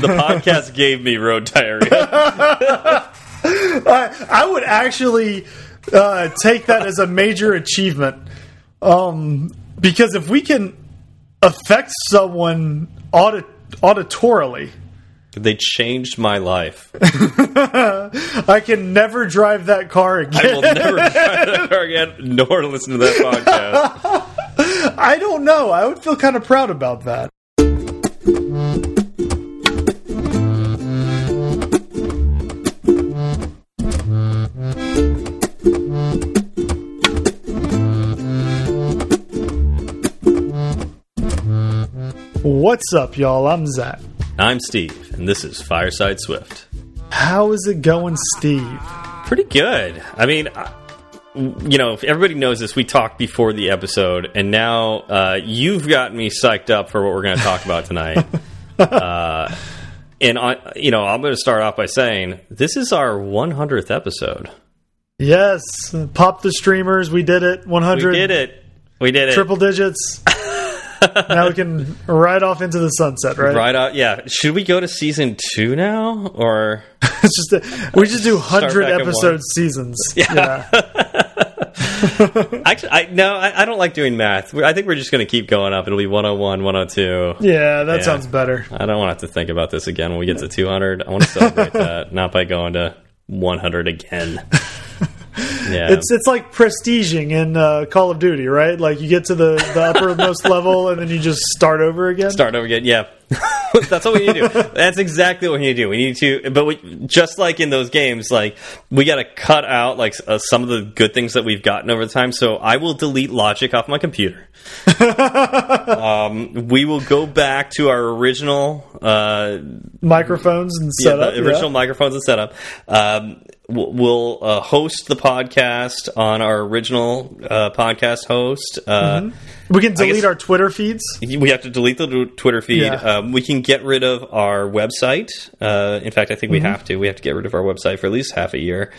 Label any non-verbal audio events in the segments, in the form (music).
the podcast gave me road diarrhea. (laughs) I, I would actually uh, take that as a major achievement, um, because if we can affect someone audit auditorily, They changed my life. (laughs) I can never drive that car again. I will never drive that car again, nor listen to that podcast. (laughs) I don't know. I would feel kind of proud about that. What's up, y'all? I'm Zach. I'm Steve, and this is Fireside Swift. How is it going, Steve? Pretty good. I mean, I- you know, if everybody knows this, we talked before the episode, and now uh, you've got me psyched up for what we're going to talk about tonight. (laughs) uh, and I, you know, I'm going to start off by saying this is our 100th episode. Yes, pop the streamers. We did it. 100 We did it. We did it. triple digits. (laughs) now we can ride off into the sunset, right? Right out, yeah. Should we go to season two now, or (laughs) It's just a, we just do hundred episode seasons. (laughs) Yeah. (laughs) actually, I no, I, I don't like doing math. I think we're just going to keep going up. It'll be 101, 102. yeah, that Yeah. sounds better. I don't want to have to think about this again when we get to 200. I want to celebrate that, not by going to 100 again. Yeah, It's it's like prestiging in uh, Call of Duty, right? Like you get to the, the uppermost (laughs) level and then you just start over again. start over again. Yeah, (laughs) that's what we need to do. That's exactly what we need to do. We need to, but we, just like in those games, like we got to cut out like uh, some of the good things that we've gotten over the time. So I will delete Logic off my computer. (laughs) um, we will go back to our original uh, Microphones and yeah, setup. the original microphones and setup. Um, we'll uh, host the podcast on our original uh, podcast host. Uh, We can delete our Twitter feeds. We have to delete the Twitter feed. Yeah. Um, we can get rid of our website. Uh, in fact, I think we Mm-hmm. have to. We have to get rid of our website for at least half a year.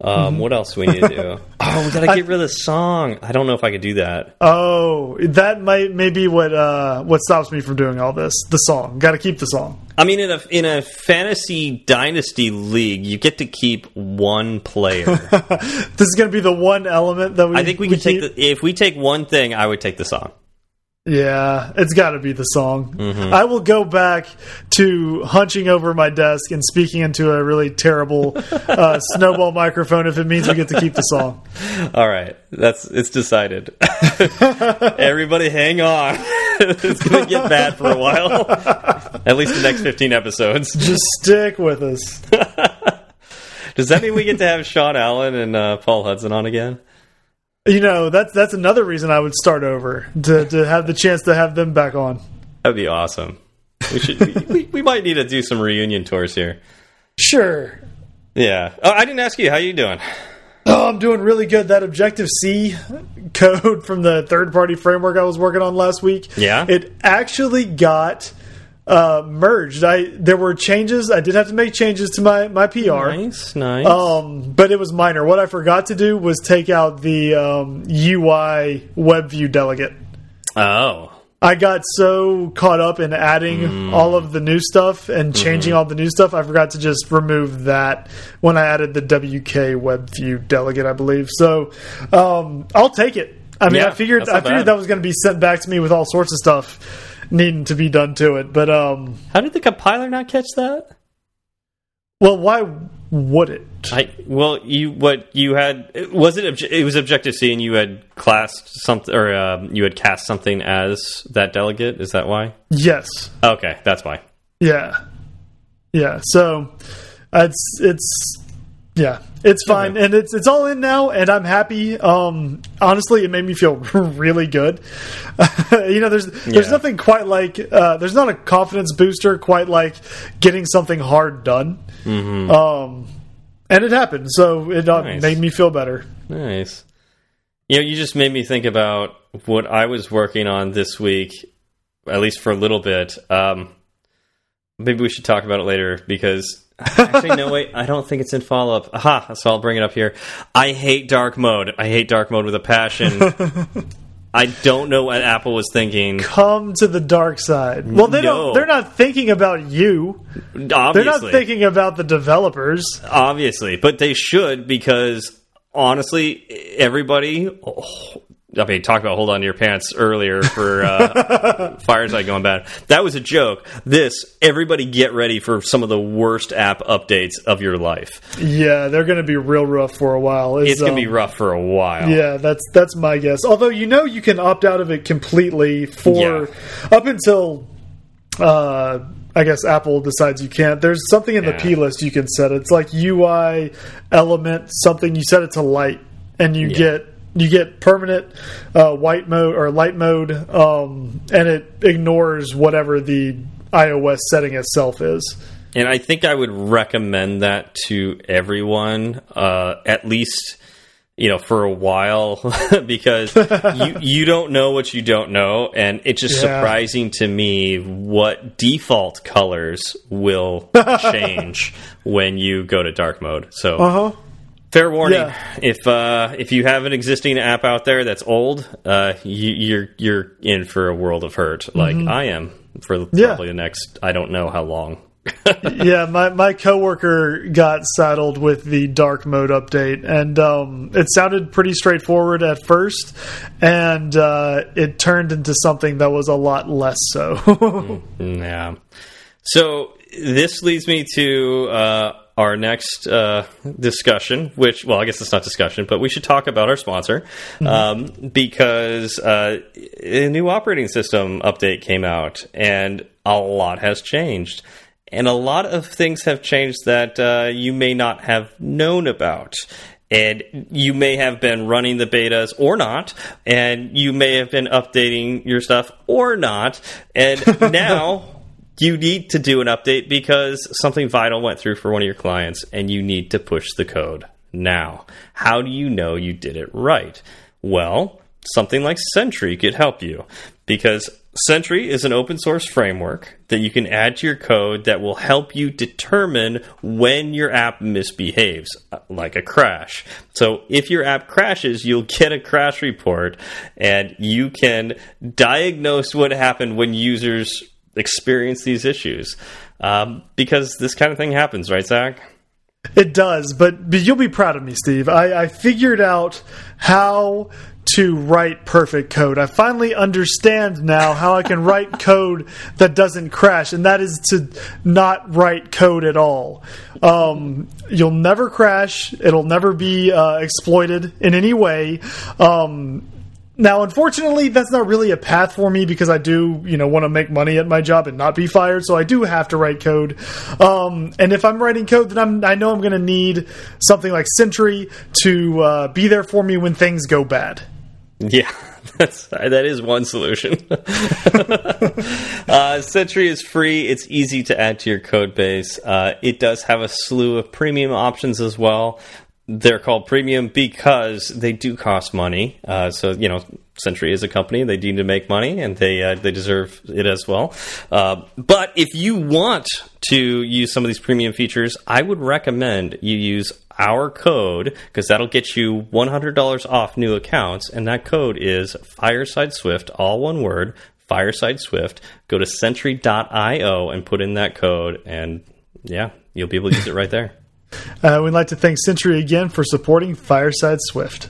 Um, Mm-hmm. What else do we need to do? (laughs) oh, we got to get rid of the song. I don't know if I could do that. Oh, that might maybe what uh, what stops me from doing all this. The song, got to keep the song. I mean, in a in a fantasy dynasty league, you get to keep one player. (laughs) This is going to be the one element that we. I think we can take the. If we take one thing, I would take the song. Yeah, it's got to be the song. Mm-hmm. I will go back to hunching over my desk and speaking into a really terrible uh, (laughs) snowball microphone if it means we get to keep the song. (laughs) All right, that's it's decided. (laughs) Everybody, hang on. it's gonna get bad for a while. At least the next fifteen episodes. Just stick with us. Does that mean we get to have Sean Allen and uh, Paul Hudson on again? You know, that's that's another reason I would start over to to have the chance to have them back on. That'd be awesome. We should. we, we, might need to do some reunion tours here. Sure. Yeah. Oh, I didn't ask you. How you doing? Oh, I'm doing really good. That Objective C code from the third party framework I was working on last week. Yeah? It actually got uh, merged. I there were changes. I did have to make changes to my my PR. Nice, nice. Um, but it was minor. What I forgot to do was take out the um, UI WebView delegate. oh, I got so caught up in adding all of the new stuff and changing all the new stuff, I forgot to just remove that when I added the WK WebView delegate, I believe. So um, I'll take it. I mean, Yeah, I figured I figured bad. that was going to be sent back to me with all sorts of stuff needing to be done to it. But um, how did the compiler not catch that? well, why would it? I well, you what you had was it? obje- It was Objective C, and you had classed something, or um, you had cast something as that delegate. Is that why? Yes. Okay, that's why. Yeah, yeah. So it's it's yeah, it's fine, and it's it's all in now, and I'm happy. Um, honestly, it made me feel (laughs) really good. (laughs) you know, there's there's Yeah. nothing quite like uh, there's not a confidence booster quite like getting something hard done. Um, and it happened, so it uh, Nice. made me feel better. Nice. You know, you just made me think about what I was working on this week, at least for a little bit. Um, maybe we should talk about it later because actually, no, wait, I don't think it's in follow up. Aha, so I'll bring it up here. I hate dark mode. I hate dark mode with a passion. (laughs) I don't know what Apple was thinking. Come to the dark side. Well, they No. don't. They're not thinking about you. Obviously, They're not thinking about the developers. obviously, but they should because honestly, everybody. oh, I mean, talk about hold on to your pants earlier for uh, (laughs) Fireside going bad. That was a joke. This, everybody get ready for some of the worst app updates of your life. Yeah, they're going to be real rough for a while. Is, It's going to be um, rough for a while. Yeah, that's that's my guess. Although you know you can opt out of it completely for up until uh I guess Apple decides you can't. There's something in the P list you can set. It's like UI element something you set it to light and you Yeah. get you get permanent uh, white mode or light mode um, and it ignores whatever the iOS setting itself is. And I think I would recommend that to everyone, uh, at least you know for a while, (laughs) because you (laughs) you don't know what you don't know, and it's just Yeah. surprising to me what default colors will (laughs) change when you go to dark mode. So. Uh-huh. Fair warning: Yeah. if uh, if you have an existing app out there that's old, uh, you, you're you're in for a world of hurt, like I am for Mm-hmm. Yeah. probably the next I don't know how long. (laughs) yeah, my my coworker got saddled with the dark mode update, and um, it sounded pretty straightforward at first, and uh, it turned into something that was a lot less so. (laughs) Yeah. So this leads me to uh, our next uh, discussion, which, well, I guess it's not discussion, but we should talk about our sponsor um, because uh, a new operating system update came out and a lot has changed. And a lot of things have changed that uh, you may not have known about. And you may have been running the betas or not, and you may have been updating your stuff or not. And (laughs) now you need to do an update because something vital went through for one of your clients and you need to push the code now. How do you know you did it right? Well, something like Sentry could help you because Sentry is an open source framework that you can add to your code that will help you determine when your app misbehaves, uh, like a crash. So if your app crashes, you'll get a crash report and you can diagnose what happened when users experience these issues. Um, because this kind of thing happens, right, Zach? It does, but, but you'll be proud of me, Steve. I, I figured out how to write perfect code. I finally understand now how I can write (laughs) code that doesn't crash, and that is to not write code at all. Um, you'll never crash. It'll never be uh, exploited in any way. Um, now, unfortunately, that's not really a path for me because I do, you know, want to make money at my job and not be fired. So I do have to write code. Um, and if I'm writing code, then I'm, I know I'm going to need something like Sentry to uh, be there for me when things go bad. Yeah, (laughs) that's that is one solution. (laughs) uh, Sentry is free. It's easy to add to your code base. Uh, it does have a slew of premium options as well. They're called premium because they do cost money. Uh, so you know, Sentry is a company; they need to make money, and they uh, they deserve it as well. Uh, but if you want to use some of these premium features, I would recommend you use our code because that'll get you $100 off new accounts, and that code is Fireside Swift, all one word. Fireside Swift. Go to Sentry.io and put in that code, and yeah, you'll be able to use it right there. Uh, we'd like to thank Sentry again for supporting Fireside Swift.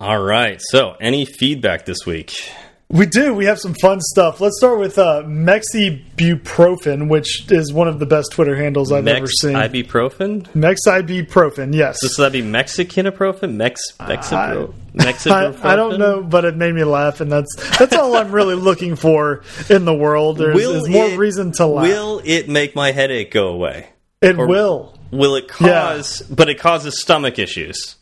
All right. So, any feedback this week? We do. We have some fun stuff. Let's start with uh, Mexibuprofen, which is one of the best Twitter handles I've ever Mex seen. ibuprofen? Mexibuprofen, yes. So that'd be Mexicaniprofen? Mex Mexipro I, (laughs) Mexibuprofen? I don't know, but it made me laugh, and that's that's all I'm really looking for in the world. There's, there's more it- reason to laugh. Will it make my headache go away? It will, Will it cause? But it causes stomach issues.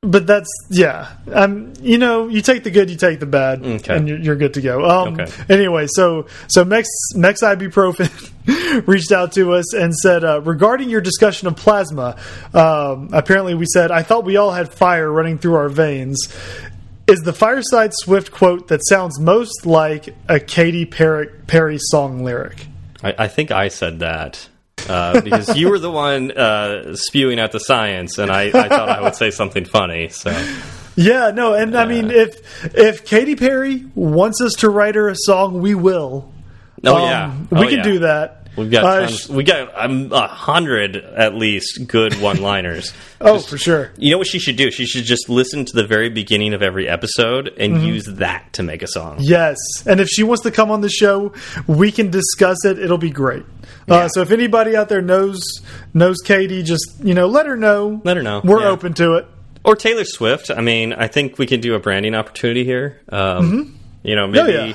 but that's yeah. Um, you know, you take the good, you take the bad, Okay. and you're, you're good to go. Um, Okay. Anyway, so so Mex Mex Ibuprofen (laughs) reached out to us and said uh, regarding your discussion of plasma. Um, apparently, we said I thought we all had fire running through our veins. Is the Fireside Swift quote that sounds most like a Katy Perry, Perry song lyric? I, I think I said that uh, because you were the one uh, spewing out the science, and I, I thought I would say something funny. So Yeah, no, and I mean, if if Katy Perry wants us to write her a song, we will. Oh Um, yeah, we Oh, can yeah. do that. We've got Uh, tons, we got um, a hundred at least good one-liners. (laughs) Oh, for sure. You know what she should do? She should just listen to the very beginning of every episode and Mm-hmm. use that to make a song. Yes, and if she wants to come on the show, we can discuss it. It'll be great. Yeah. Uh, so if anybody out there knows knows Katy, just you know, let her know. Let her know. We're Yeah. open to it. Or Taylor Swift. I mean, I think we can do a branding opportunity here. Um, You know, maybe Mm-hmm. Oh, yeah.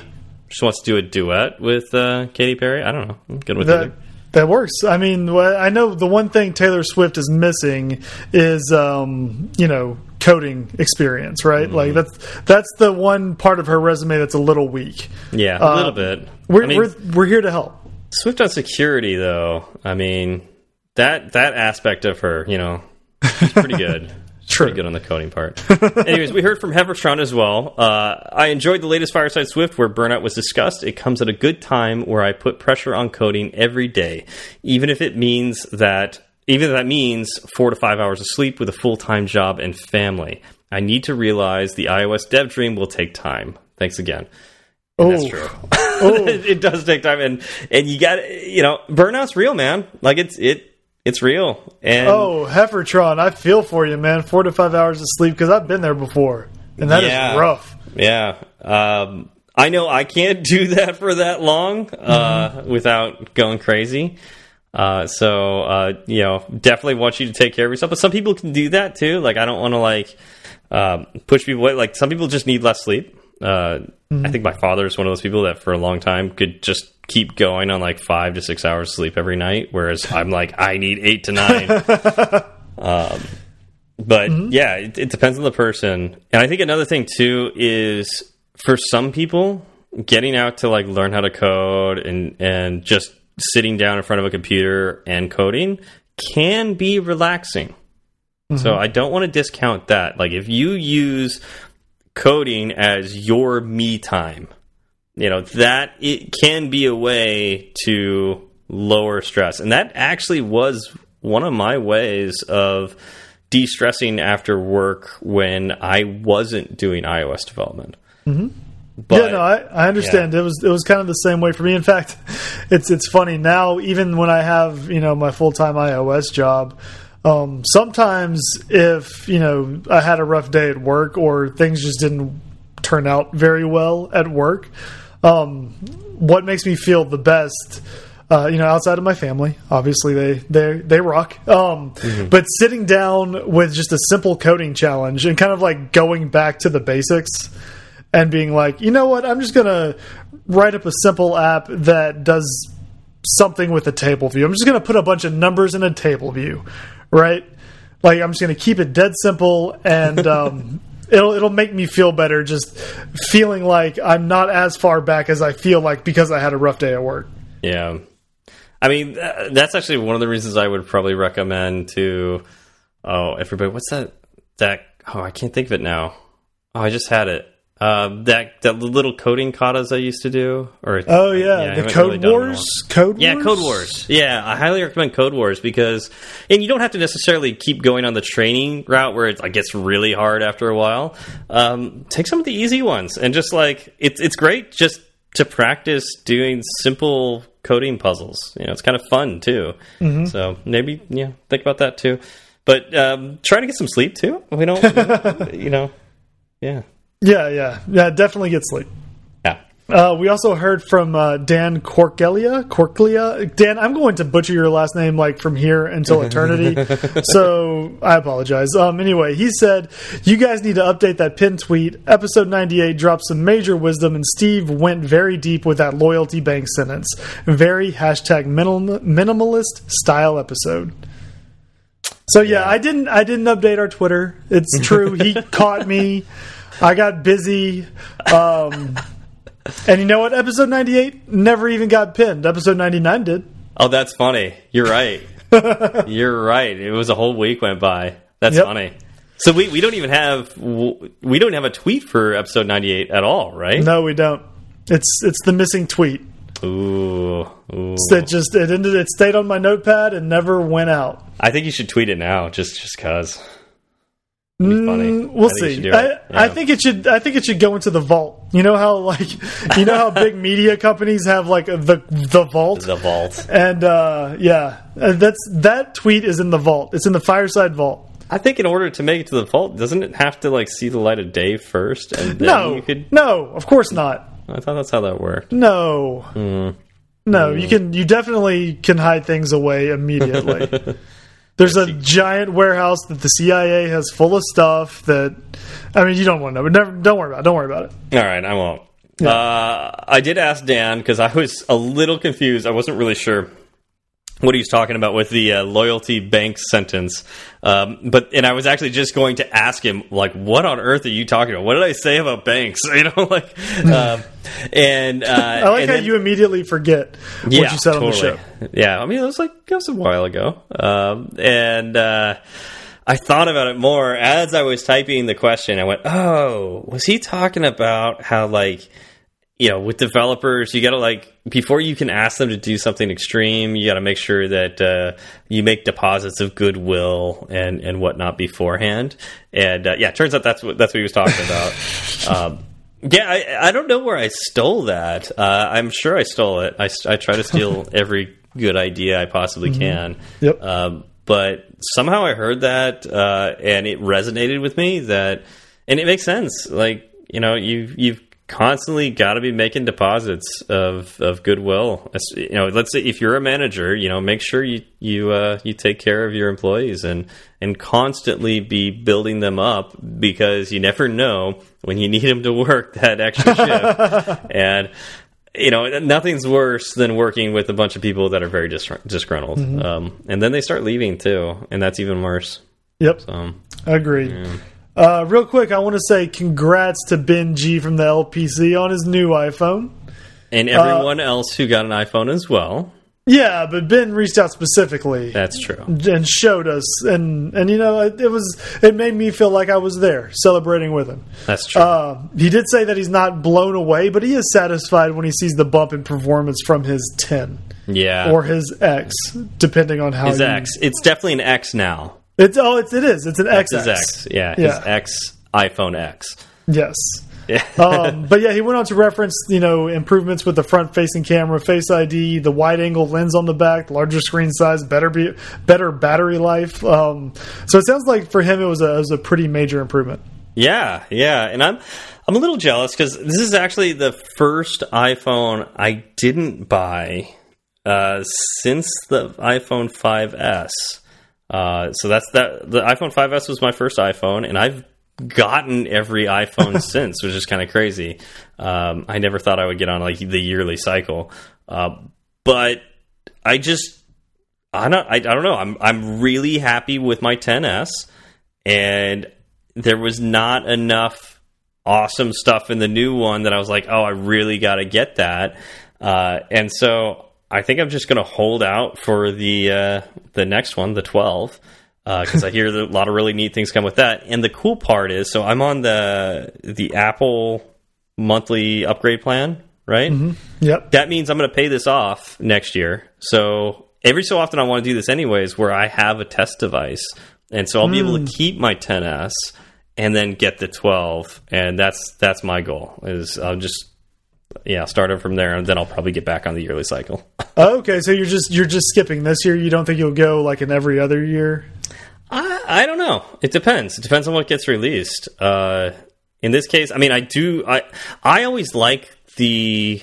she wants to do a duet with uh, Katy Perry. I don't know. I'm good with That either. that works. I mean, I know the one thing Taylor Swift is missing is um, you know coding experience, right? Mm-hmm. Like that's that's the one part of her resume that's a little weak. Yeah, a Uh, little bit. We're I mean, we're we're here to help. Swift on security, though. I mean, that that aspect of her, you know, she's pretty good. (laughs) True. Pretty good on the coding part. (laughs) Anyways, we heard from Heverstrand as well. Uh, I enjoyed the latest Fireside Swift where burnout was discussed. It comes at a good time where I put pressure on coding every day, even if it means that even if that means four to five hours of sleep with a full time job and family. I need to realize the iOS dev dream will take time. Thanks again. And That's Oh. true. Oh. (laughs) it, does take time, and and you got you know burnout's real, man. Like it's it it's real, and Oh, Heffertron, I feel for you, man. Four to five hours of sleep because I've been there before, and that is Yeah. rough. yeah. Um, I know I can't (laughs) do that for that long uh, without going crazy. Uh, so uh, you know, definitely want you to take care of yourself. But some people can do that too. Like I don't want to like um, push people away. Like some people just need less sleep. Uh, I think my father is one of those people that for a long time could just keep going on like five to six hours sleep every night, whereas (laughs) I'm like I need eight to nine. (laughs) um, but yeah, it, it depends on the person, and I think another thing too is for some people getting out to like learn how to code and and just sitting down in front of a computer and coding can be relaxing. So I don't want to discount that. Like if you use coding as your me time, you know, that it can be a way to lower stress. And that actually was one of my ways of de-stressing after work when I wasn't doing iOS development. Mm-hmm. But yeah, no, I, I understand. It was it was kind of the same way for me. In fact, (laughs) it's it's funny now. Even when I have you know my full time iOS job, um, sometimes if you know I had a rough day at work or things just didn't turn out very well at work, um, what makes me feel the best. Uh, you know, outside of my family, obviously they they they rock. Um, But sitting down with just a simple coding challenge and kind of like going back to the basics, and being like, you know what, I'm just gonna write up a simple app that does something with a table view. I'm just gonna put a bunch of numbers in a table view, right? Like I'm just gonna keep it dead simple, and (laughs) um, it'll it'll make me feel better just feeling like I'm not as far back as I feel like because I had a rough day at work. Yeah. I mean, uh, that's actually one of the reasons I would probably recommend to oh, everybody. What's that? That oh, I can't think of it now. Oh, I just had it. Uh, that that little coding katas I used to do, or Oh yeah, I the Code really Wars. Code Yeah, Wars, Code Wars. Yeah, I highly recommend Code Wars because, and you don't have to necessarily keep going on the training route where it like, gets really hard after a while. Um, take some of the easy ones and just like it's it's great just to practice doing simple coding puzzles. You know, it's kind of fun too. Mm-hmm. So maybe yeah, think about that too. But um, try to get some sleep too. We don't, (laughs) you know, yeah, Yeah, yeah, yeah. Definitely get sleep. yeah. Uh, we also heard from uh, Dan Corkelia. Corkelia. Dan, I'm going to butcher your last name like from here until (laughs) eternity. so I apologize. Um, anyway, he said, You guys need to update that pin tweet. Episode 98 dropped some major wisdom, and Steve went very deep with that loyalty bank sentence. Very hashtag minimal, minimalist style episode. So yeah, I didn't I didn't update our Twitter. It's true. He (laughs) caught me. I got busy. Um, (laughs) and you know what? Episode 98 never even got pinned. Episode 99 did. Oh, that's funny. You're right. (laughs) You're right. It was a whole week went by. That's Yep. funny. So we, we don't even have we don't have a tweet for episode 98 at all, right? No, we don't. It's it's the missing tweet Ooh, ooh. that just it ended. It stayed on my notepad and never went out. I think you should tweet it now, just just cause. It'd be funny. Mm, we'll I think you should see. I, it. I think it should. I think it should go into the vault. You know how like, you know how big (laughs) media companies have like the the vault, the vault. and uh, yeah, uh, that's that tweet is in the vault. It's in the fireside vault. I think in order to make it to the vault, doesn't it have to like see the light of day first? And then No, you could. no, of course not. I thought that's how that worked. No, Hmm. no, you can. You definitely can hide things away immediately. (laughs) There's a giant warehouse that the CIA has full of stuff that, I mean, you don't want to know. But never, don't worry about. it. Don't worry about it. All right, I won't. Uh, I did ask Dan because I was a little confused. I wasn't really sure what he was talking about with the uh, loyalty bank sentence. Um, but and I was actually just going to ask him like, what on earth are you talking about? What did I say about banks? (laughs) You know, like, um, and uh, (laughs) I like and how then- you immediately forget what you said on the show. Yeah, I mean, it was like it was a while ago, um, and uh, I thought about it more as I was typing the question. I went, "Oh, was he talking about how like?" You know, with developers, you got to like before you can ask them to do something extreme, you got to make sure that uh, you make deposits of goodwill and and whatnot beforehand. And uh, yeah, it turns out that's what that's what he was talking about. (laughs) um, yeah, I, I don't know where I stole that. Uh, I'm sure I stole it. I, I try to steal (laughs) every good idea I possibly can. Yep. Um, but somehow I heard that uh, and it resonated with me. That and it makes sense. Like you know, you you've constantly got to be making deposits of of goodwill. You know, let's say if you're a manager, you know, make sure you you uh, you take care of your employees and and constantly be building them up because you never know when you need them to work that extra (laughs) shift. and you know, nothing's worse than working with a bunch of people that are very dis disgruntled, um, and then they start leaving too, and that's even worse. Yep, Um, agreed. Uh, real quick, I want to say congrats to Ben G from the LPC on his new iPhone. and everyone else who got an iPhone as well. Yeah, but Ben reached out specifically That's true. and showed us, and and you know it, it was it made me feel like I was there celebrating with him. That's true. Uh, he did say that he's not blown away, but he is satisfied when he sees the bump in performance from his 10 yeah. or his X, depending on how his you- X. It's definitely an X now. It's oh, it's it is. It's an XX. his X. Yeah, Yeah. his X iPhone X. Yes. Yeah. (laughs) um, but yeah, he went on to reference, you know, improvements with the front-facing camera, Face ID, the wide-angle lens on the back, larger screen size, better be, better battery life. Um, so it sounds like for him, it was a, it was a pretty major improvement. Yeah, yeah, and I'm I'm a little jealous because this is actually the first iPhone I didn't buy uh, since the iPhone 5s. Uh, so that's that. The iPhone 5s was my first iPhone, and I've gotten every (laughs) iPhone since, which is kind of crazy. Um, I never thought I would get on like the yearly cycle, uh, but I just I don't I, I don't know. I'm I'm really happy with my 10s, and there was not enough awesome stuff in the new one that I was like, oh, I really got to get that. Uh, and so I think I'm just going to hold out for the uh, the next one, the 12, uh, because I hear that a lot of really neat things come with that. And the cool part is, so I'm on the the Apple monthly upgrade plan, right? Mm-hmm. Yep. that means I'm going to pay this off next year. So every so often I want to do this anyways, where I have a test device, and so I'll be able to hmm. keep my 10s and then get the 12, and that's that's my goal. Is I'll just yeah start it from there, and then I'll probably get back on the yearly cycle. (laughs) Okay, so you're just you're just skipping this year. You don't think you'll go like in every other year? I, I don't know. It depends. It depends on what gets released. Uh, in this case, I mean, I do. I I always like the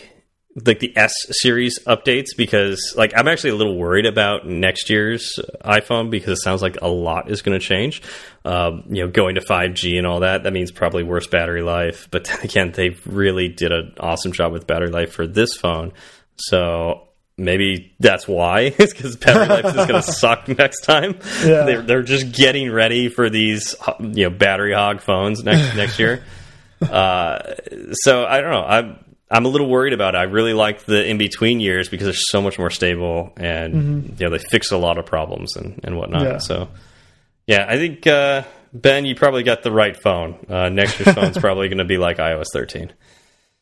like the S series updates because like I'm actually a little worried about next year's iPhone because it sounds like a lot is going to change. Um, you know, going to 5G and all that that means probably worse battery life. But then (laughs) again, they really did an awesome job with battery life for this phone. So maybe that's why (laughs) it's because battery life is going (laughs) to suck next time. Yeah. They're, they're just getting ready for these you know battery hog phones next next year. Uh, so I don't know. I'm I'm a little worried about it. I really like the in between years because they're so much more stable and you know they fix a lot of problems and and whatnot. Yeah. So yeah, I think uh, Ben, you probably got the right phone. Uh, next year's phone's (laughs) probably going to be like iOS 13.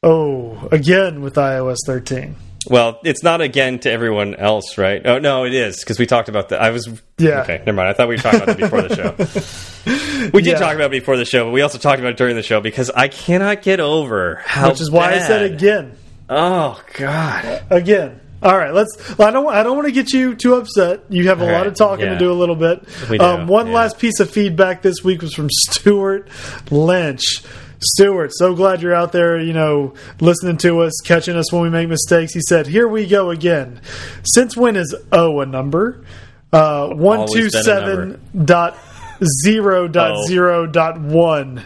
Oh, again with iOS 13. Well, it's not again to everyone else, right? Oh no, it is because we talked about that. I was Yeah. Okay, never mind. I thought we were talking about that before the show. (laughs) We did Yeah. talk about it before the show, but we also talked about it during the show because I cannot get over how. Which is why I said again. Oh God. Again. All right, let's. I don't. I don't want to get you too upset. You have a All lot right, of talking yeah. to do a little bit. We do, um, one yeah. last piece of feedback this week was from (laughs) Stuart Lynch. Stuart, so glad you're out there. You know, listening to us, catching us when we make mistakes. He said, "Here we go again. Since when is O a number? Uh, one two a seven dot zero dot Oh. zero dot one."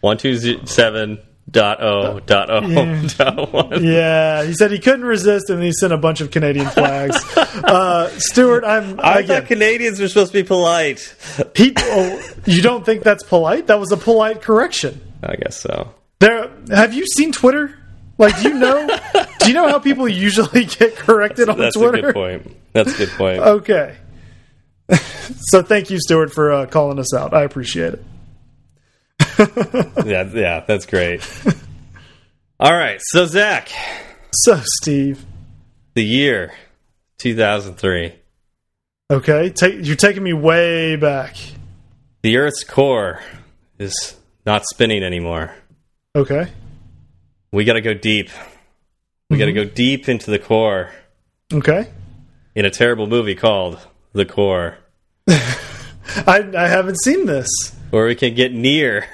One two ze- seven dot o dot o dot one. (laughs) Yeah, he said he couldn't resist, and he sent a bunch of Canadian flags. (laughs) uh, Stuart, I'm I again. thought Canadians were supposed to be polite. People, oh, you don't think that's polite? That was a polite correction. I guess so. There, have you seen Twitter? Like, do you know? (laughs) do you know how people usually get corrected on That's Twitter? That's a good point. That's a good point. (laughs) Okay. (laughs) so thank you, Stuart, for uh, calling us out. I appreciate it. yeah, yeah, that's great. All right, so Zach, So, Steve, the year two thousand three. okay, take, you're taking me way back. The Earth's core is not spinning anymore. Okay, We got to go deep. We got to go deep into the core okay. in a terrible movie called The Core, (laughs) I, I haven't seen this. where we can get near,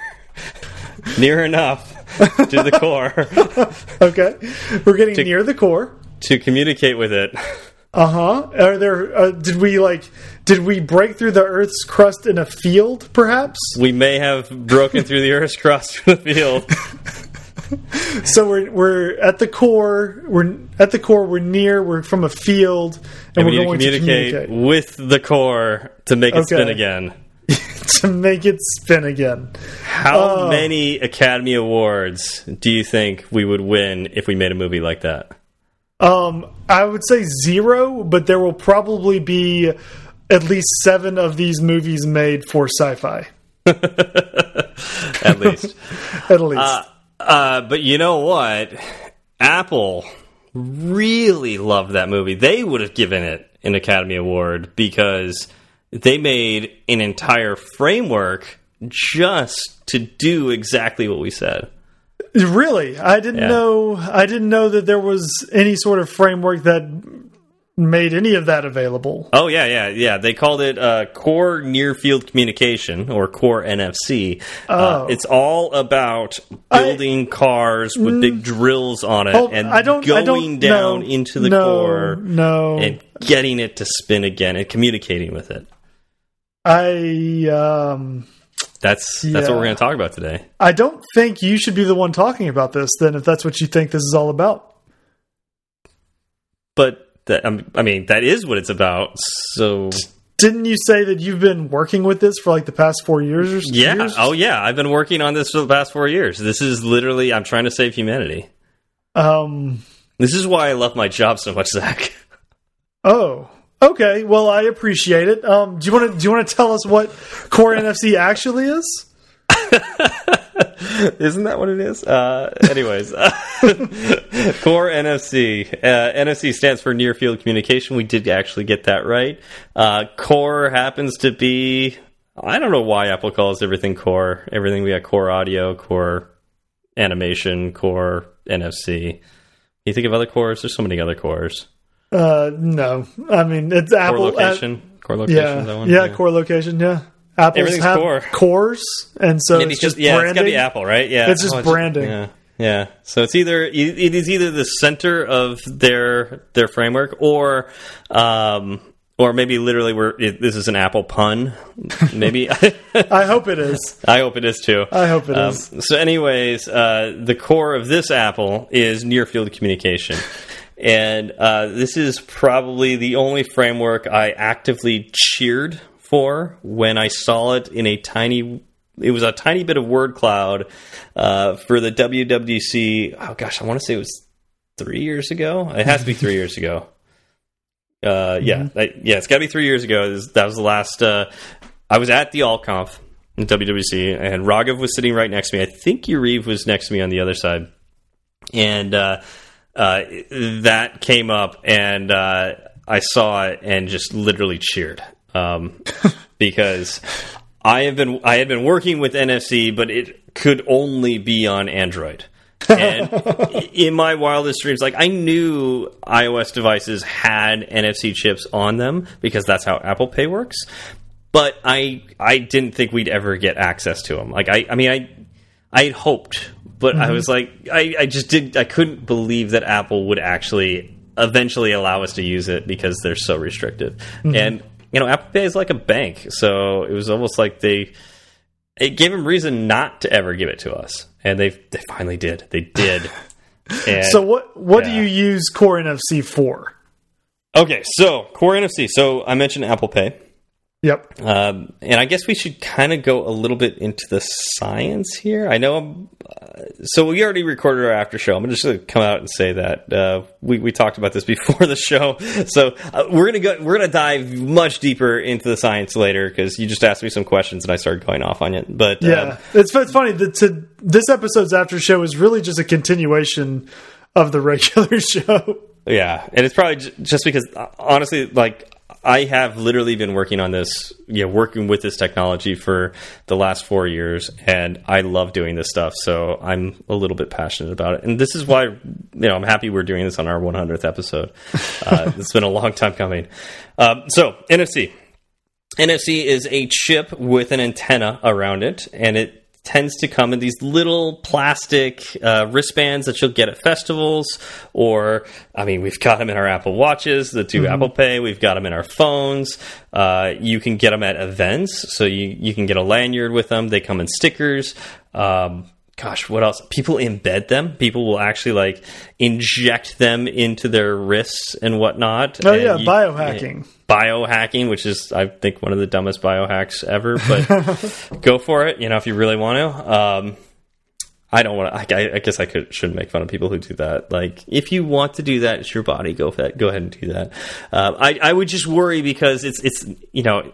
(laughs) near enough to the core (laughs) Okay, we're getting near the core. to communicate with it. Uh huh. Are there? Uh, did we like? Did we break through the Earth's crust in a field? Perhaps. We may have broken through the Earth's crust in a field. (laughs) So we're we're at the core. We're at the core. We're near. We're from a field, and, And we're we need to going communicate, to communicate with the core to make it spin again. (laughs) to make it spin again. How Oh. many Academy Awards do you think we would win if we made a movie like that? Um, I would say zero, but there will probably be at least seven of these movies made for sci-fi. (laughs) At least. (laughs) At least. uh, uh, but you know what? Apple really loved that movie. They would have given it an Academy Award because they made an entire framework just to do exactly what we said. Really, I didn't Yeah. know. I didn't know that there was any sort of framework that made any of that available. Oh yeah, yeah, yeah. They called it uh, Core Near Field Communication or Core NFC. Uh, Oh. it's all about building cars with big drills on it Oh, and I don't. going I don't, down no, into the no, core No, and getting it to spin again and communicating with it. I um, That's that's what we're going to talk about today. I don't think you should be the one talking about this. Then, if that's what you think this is all about. But that, um, I mean, that is what it's about. So Didn't you say that you've been working with this for like the past four years? Or yeah, years? oh yeah, I've been working on this for the past four years. This is literally I'm trying to save humanity. Um. This is why I love my job so much, (laughs) Zach. Oh. Okay. Well, I appreciate it. Um. Do you want to? Do you want to tell us what Core NFC actually is? (laughs) (laughs) Isn't that what it is? Uh, anyways, (laughs) Core NFC. Uh, NFC stands for Near Field Communication. We did actually get that right. Uh, Core happens to be. I don't know why Apple calls everything Core. Everything we got Core Audio, Core Animation, Core NFC. You think of other cores? There's so many other cores. Uh. No. I mean, it's Core Apple. uh, location. core location. yeah. one? Yeah. Core location. Yeah. Apple's Everything's have core. cores, and so Maybe it's just yeah, branding. it's got to be Apple, right? Yeah, It's just Oh, branding. Yeah, yeah. So it's either it it is either the center of their their framework, or um, or maybe literally we're it, this is an Apple pun. Maybe (laughs) I hope it is. I hope it is too. I hope it Um, is. So, anyways, uh, the core of this Apple is near field communication. And uh, this is probably the only framework I actively cheered for when I saw it in a tiny. It was a tiny bit of word cloud uh, for the WWDC. Oh gosh, I want to say it was three years ago. It has to be three years ago. Uh, yeah, I- yeah, it's got to be three years ago. This- That was the last. Uh, I was at the AltConf in WWDC, and Raghav was sitting right next to me. I think Yuriv was next to me on the other side, and uh, uh, that came up, and uh, I saw it and just literally cheered um, because I have been I had been working with NFC, but it could only be on Android. and (laughs) in my wildest dreams, like I knew iOS devices had NFC chips on them because that's how Apple Pay works. But I I didn't think we'd ever get access to them. Like I I mean I I had hoped, but mm -hmm. I was like I I just did I couldn't believe that Apple would actually eventually allow us to use it because they're so restrictive. Mm -hmm. And you know, Apple Pay is like a bank, so it was almost like they it gave them reason not to ever give it to us and they they finally did. They did. (laughs) And, so what what yeah. do you use Core NFC for? Okay, so Core NFC. So I mentioned Apple Pay. Yep. Um, and I guess we should kind of go a little bit into the science here. I know. I'm, uh, so we already recorded our after show. I'm just going to come out and say that uh, we we talked about this (laughs) before the show. So uh, we're gonna go. We're gonna dive much deeper into the science later because you just asked me some questions and I started going off on it. But yeah, um, it's it's funny that to, this episode's after show is really just a continuation of the regular (laughs) show. Yeah, and it's probably just because uh, honestly, like I have literally been working on this, you know, working with this technology for the last four years, and I love doing this stuff. So I'm a little bit passionate about it, and this is why, you know, I'm happy we're doing this on our 100th episode. Uh, (laughs) it's been a long time coming. Um, so NFC. NFC is a chip with an antenna around it, and it tends to come in these little plastic uh, wristbands that you'll get at festivals, or I mean, we've got them in our Apple Watches, the 2 mm -hmm. Apple Pay. We've got them in our phones. Uh, you can get them at events, so you you can get a lanyard with them. They come in stickers. Um, gosh, what else? People embed them. People will actually like inject them into their wrists and whatnot. Oh yeah, you, biohacking. Biohacking, which is I think one of the dumbest biohacks ever, but (laughs) go for it. You know, if you really want to. Um, I don't want to. I, I, guess I could shouldn't make fun of people who do that. Like, if you want to do that, it's your body. Go go ahead and do that. Uh, I I would just worry because it's it's you know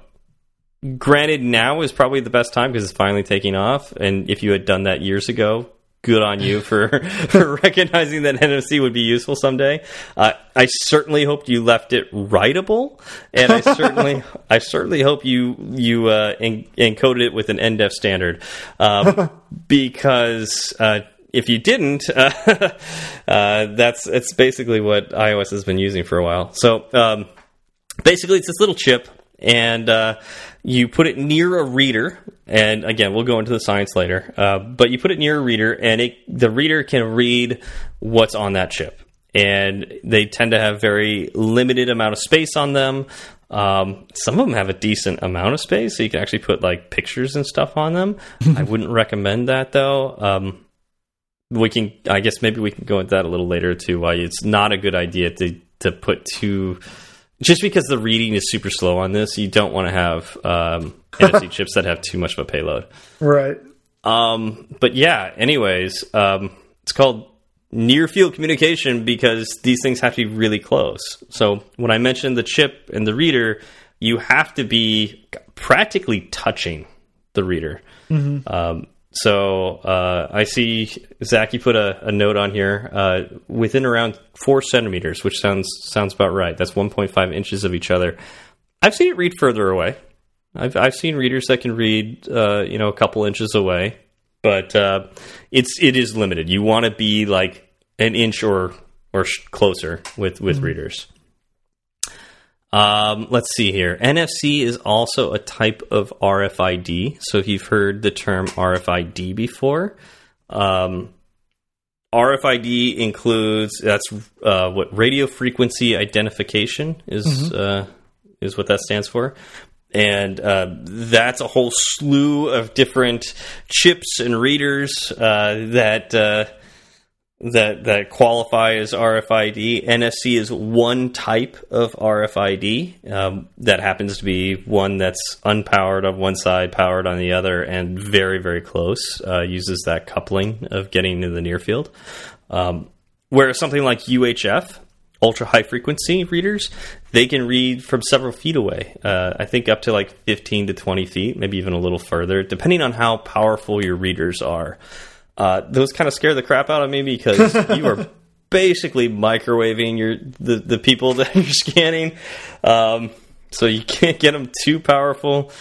Granted, now is probably the best time because it's finally taking off. And if you had done that years ago, good on you for (laughs) for recognizing that NFC would be useful someday. Uh, I certainly hope you left it writable, and I certainly (laughs) I certainly hope you you uh, en encoded it with an NDEF standard um, (laughs) because. Uh, if you didn't, uh, uh, that's it's basically what iOS has been using for a while. So um, basically, it's this little chip, and uh, you put it near a reader, and again, we'll go into the science later. Uh, but you put it near a reader, and it, the reader can read what's on that chip. And they tend to have very limited amount of space on them. Um, some of them have a decent amount of space, so you can actually put like pictures and stuff on them. I (laughs) wouldn't recommend that though. Um, we can, I guess, maybe we can go into that a little later too. Why it's not a good idea to to put too just because the reading is super slow on this, you don't want to have um, (laughs) NFC chips that have too much of a payload. Right. Um, but yeah, anyways, um, it's called near field communication because these things have to be really close. So when I mentioned the chip and the reader, you have to be practically touching the reader. Mm -hmm. So uh, I see Zach. You put a, a note on here uh, within around four centimeters, which sounds sounds about right. That's 1.5 inches of each other. I've seen it read further away. I've I've seen readers that can read uh, you know a couple inches away, but uh, it's it is limited. You want to be like an inch or or closer with with mm -hmm. readers. Um, let's see here. NFC is also a type of RFID. So if you've heard the term RFID before, um, RFID includes that's uh, what radio frequency identification is mm -hmm. uh, is what that stands for, and uh, that's a whole slew of different chips and readers uh, that uh, that that qualify as RFID. NFC is one type of RFID um, that happens to be one that's unpowered on one side, powered on the other, and very very close. Uh, uses that coupling of getting into the near field. Um, whereas something like UHF, ultra high frequency readers, they can read from several feet away. Uh, I think up to like 15 to 20 feet, maybe even a little further, depending on how powerful your readers are. Uh, those kind of scare the crap out of me because (laughs) you are basically microwaving your the the people (laughs) that you're scanning. Um, so you can't get them too powerful,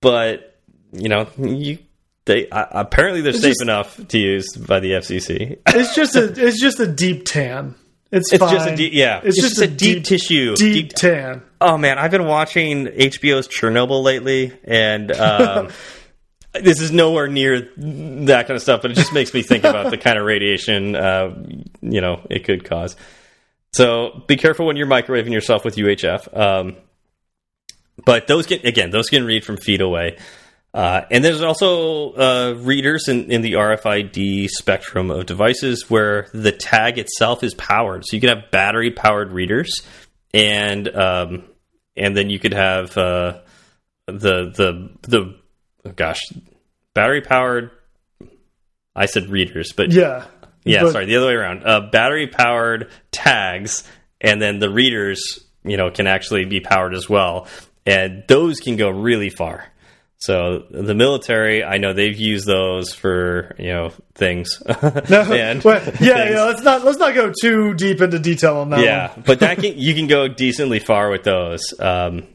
but you know you they uh, apparently they're It's safe just- enough to use by the FCC. It's just a (laughs) it's just a deep tan. It's, It's fine. just a deep, yeah, It's, just, a deep, tissue. deep, tan. Oh man, I've been watching HBO's Chernobyl lately, and um, this is nowhere near that kind of stuff. But it just makes me think about the kind of (laughs) radiation, uh, you know, it could cause. So be careful when you're microwaving yourself with UHF. Um, but those can again, those can read from feet away. Uh, and there's also uh, readers in, in the RFID spectrum of devices where the tag itself is powered. So you could have battery powered readers, and um, and then you could have uh, the the the oh gosh, battery powered. I said readers, but Yeah. yeah, But- sorry, the other way around. Uh, battery powered tags, and then the readers, you know, can actually be powered as well, and those can go really far. So the military, I know they've used those for you know things. (laughs) No, (laughs) and well, yeah, things. yeah. Let's not let's not go too deep into detail on that. yeah, but that (laughs) can you can go decently far with those. Um,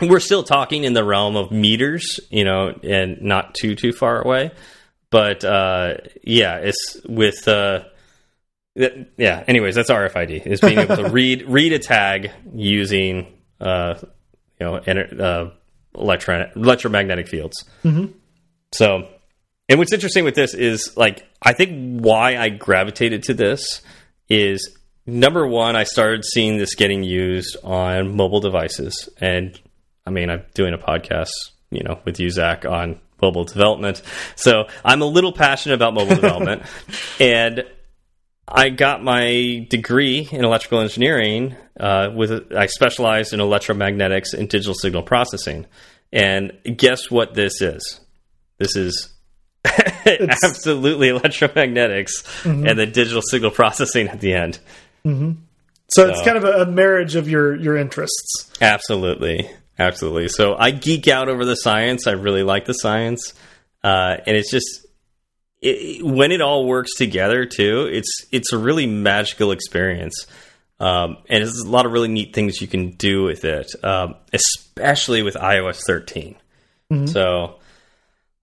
we're still talking in the realm of meters, you know, and not too too far away. But uh, yeah, it's with uh, yeah. Anyways, that's RFID is being able to (laughs) read read a tag using uh, you know uh, electron electromagnetic fields. So, and what's interesting with this is like I think why I gravitated to this is number one, I started seeing this getting used on mobile devices, and I mean I'm doing a podcast, you know, with you Zach on mobile development, so I'm a little passionate about mobile (laughs) development, and I got my degree in electrical engineering uh, with I specialized in electromagnetics and digital signal processing. And guess what this is? This is (laughs) absolutely electromagnetics and the digital signal processing at the end. So it's kind of a, a marriage of your your interests. Absolutely, absolutely. So I geek out over the science. I really like the science, uh, and it's just it, when it all works together too. It's it's a really magical experience, um, and there's a lot of really neat things you can do with it, um, especially with iOS 13. So.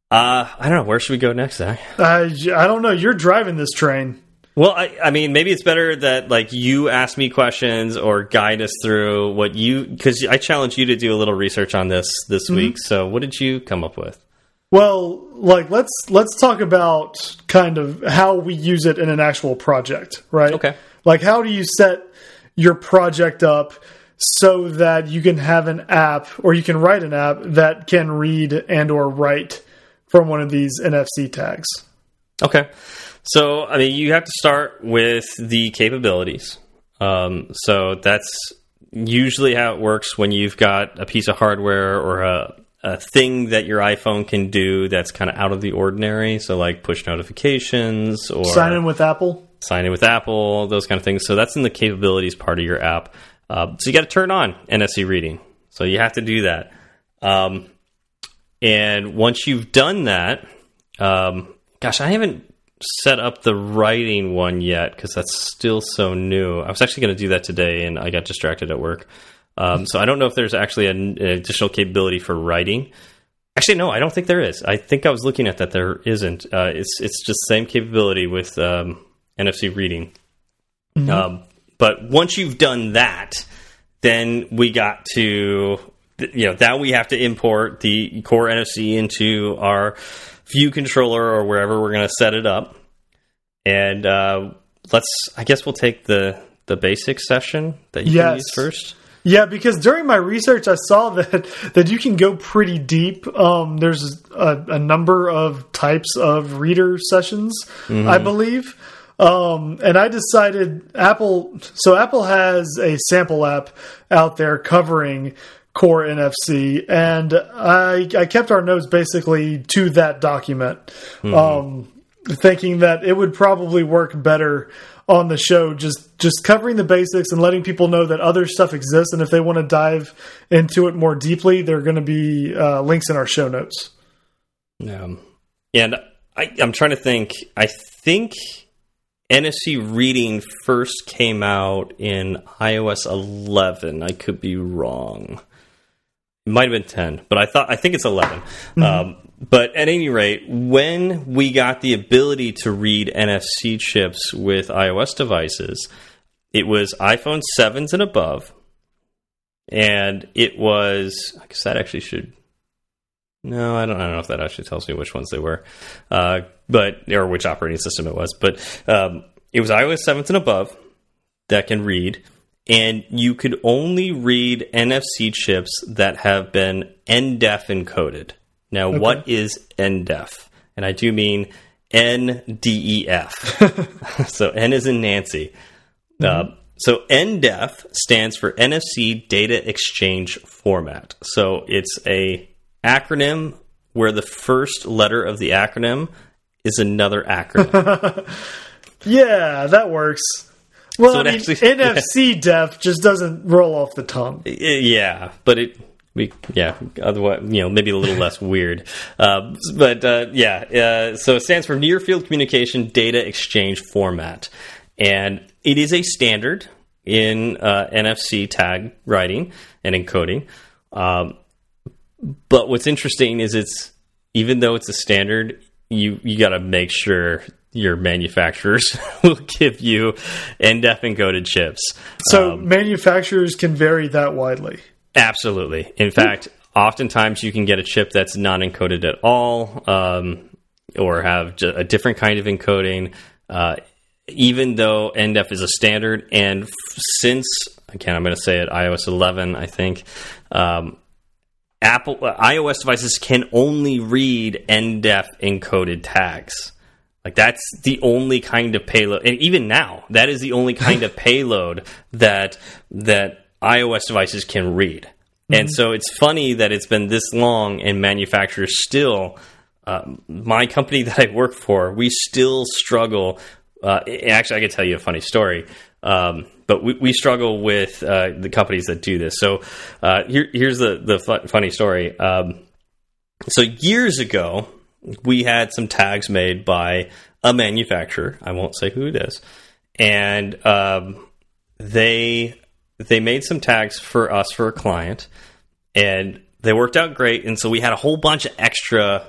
Uh, I don't know. Where should we go next, Zach? I I don't know. You're driving this train. Well, I, I mean, maybe it's better that like you ask me questions or guide us through what you because I challenge you to do a little research on this this mm-hmm. week. So, what did you come up with? Well, like let's let's talk about kind of how we use it in an actual project, right? Okay. Like how do you set your project up so that you can have an app or you can write an app that can read and or write from one of these NFC tags. Okay, so I mean, you have to start with the capabilities. Um, so that's usually how it works when you've got a piece of hardware or a a thing that your iPhone can do that's kind of out of the ordinary. So, like push notifications or Sign in with Apple. sign in with Apple, those kind of things. So that's in the capabilities part of your app. Uh, so you got to turn on NFC reading. So you have to do that. Um, and once you've done that, um, gosh, I haven't set up the writing one yet because that's still so new. I was actually going to do that today, and I got distracted at work. Um, so I don't know if there's actually an, an additional capability for writing. Actually, no, I don't think there is. I think I was looking at that. There isn't. Uh, it's it's just same capability with um, NFC reading. Um, but once you've done that, then we got to you know now we have to import the core NFC into our view controller or wherever we're going to set it up. And uh, let's I guess we'll take the the basic session that you can Yes. use first. Yeah, because during my research, I saw (laughs) that that you can go pretty deep. Um, there's a, a number of types of reader sessions, I believe, um, and I decided Apple. So Apple has a sample app out there covering core NFC, and I I kept our notes basically to that document, um, thinking that it would probably work better on the show just just covering the basics and letting people know that other stuff exists and if they want to dive into it more deeply there are going to be uh, links in our show notes Um, and I, I'm trying to think. I think NFC reading first came out in iOS 11. I could be wrong. Might have been 10, but I thought I think it's 11. Mm -hmm. um, but at any rate, when we got the ability to read NFC chips with iOS devices, it was iPhone 7s and above. And it was, I guess that actually should no, I don't. I don't know if that actually tells me which ones they were, uh, but or which operating system it was. But um, it was iOS 7s and above that can read, and you could only read NFC chips that have been NDEF encoded. Now, okay. what is NDEF? And I do mean NDEF. (laughs) so N is in Nancy. Mm -hmm. uh, so NDEF stands for NFC Data Exchange Format. So it's a acronym where the first letter of the acronym is another acronym. (laughs) yeah, that works. Well, so I mean, actually, NFC yeah. def just doesn't roll off the tongue. Yeah, but it we yeah otherwise you know maybe a little less (laughs) weird uh, but uh, yeah uh, so it stands for near field communication data exchange format and it is a standard in uh, nfc tag writing and encoding um, but what's interesting is it's even though it's a standard, you you got to make sure your manufacturers (laughs) will give you NDEF encoded chips. So um, manufacturers can vary that widely. Absolutely. In fact, oftentimes you can get a chip that's not encoded at all, um, or have a different kind of encoding. Uh, even though NDEF is a standard, and since again, I'm going to say it, iOS 11, I think. Um, Apple uh, iOS devices can only read NDEF encoded tags. Like that's the only kind of payload, and even now, that is the only (laughs) kind of payload that that iOS devices can read. Mm -hmm. And so it's funny that it's been this long, and manufacturers still. Uh, my company (laughs) that I work for, we still struggle. Uh, actually, I can tell you a funny story. Um, but we, we struggle with uh, the companies that do this. So uh, here, here's the the fu funny story. Um, so years ago, we had some tags made by a manufacturer. I won't say who it is, and um, they they made some tags for us for a client, and they worked out great. And so we had a whole bunch of extra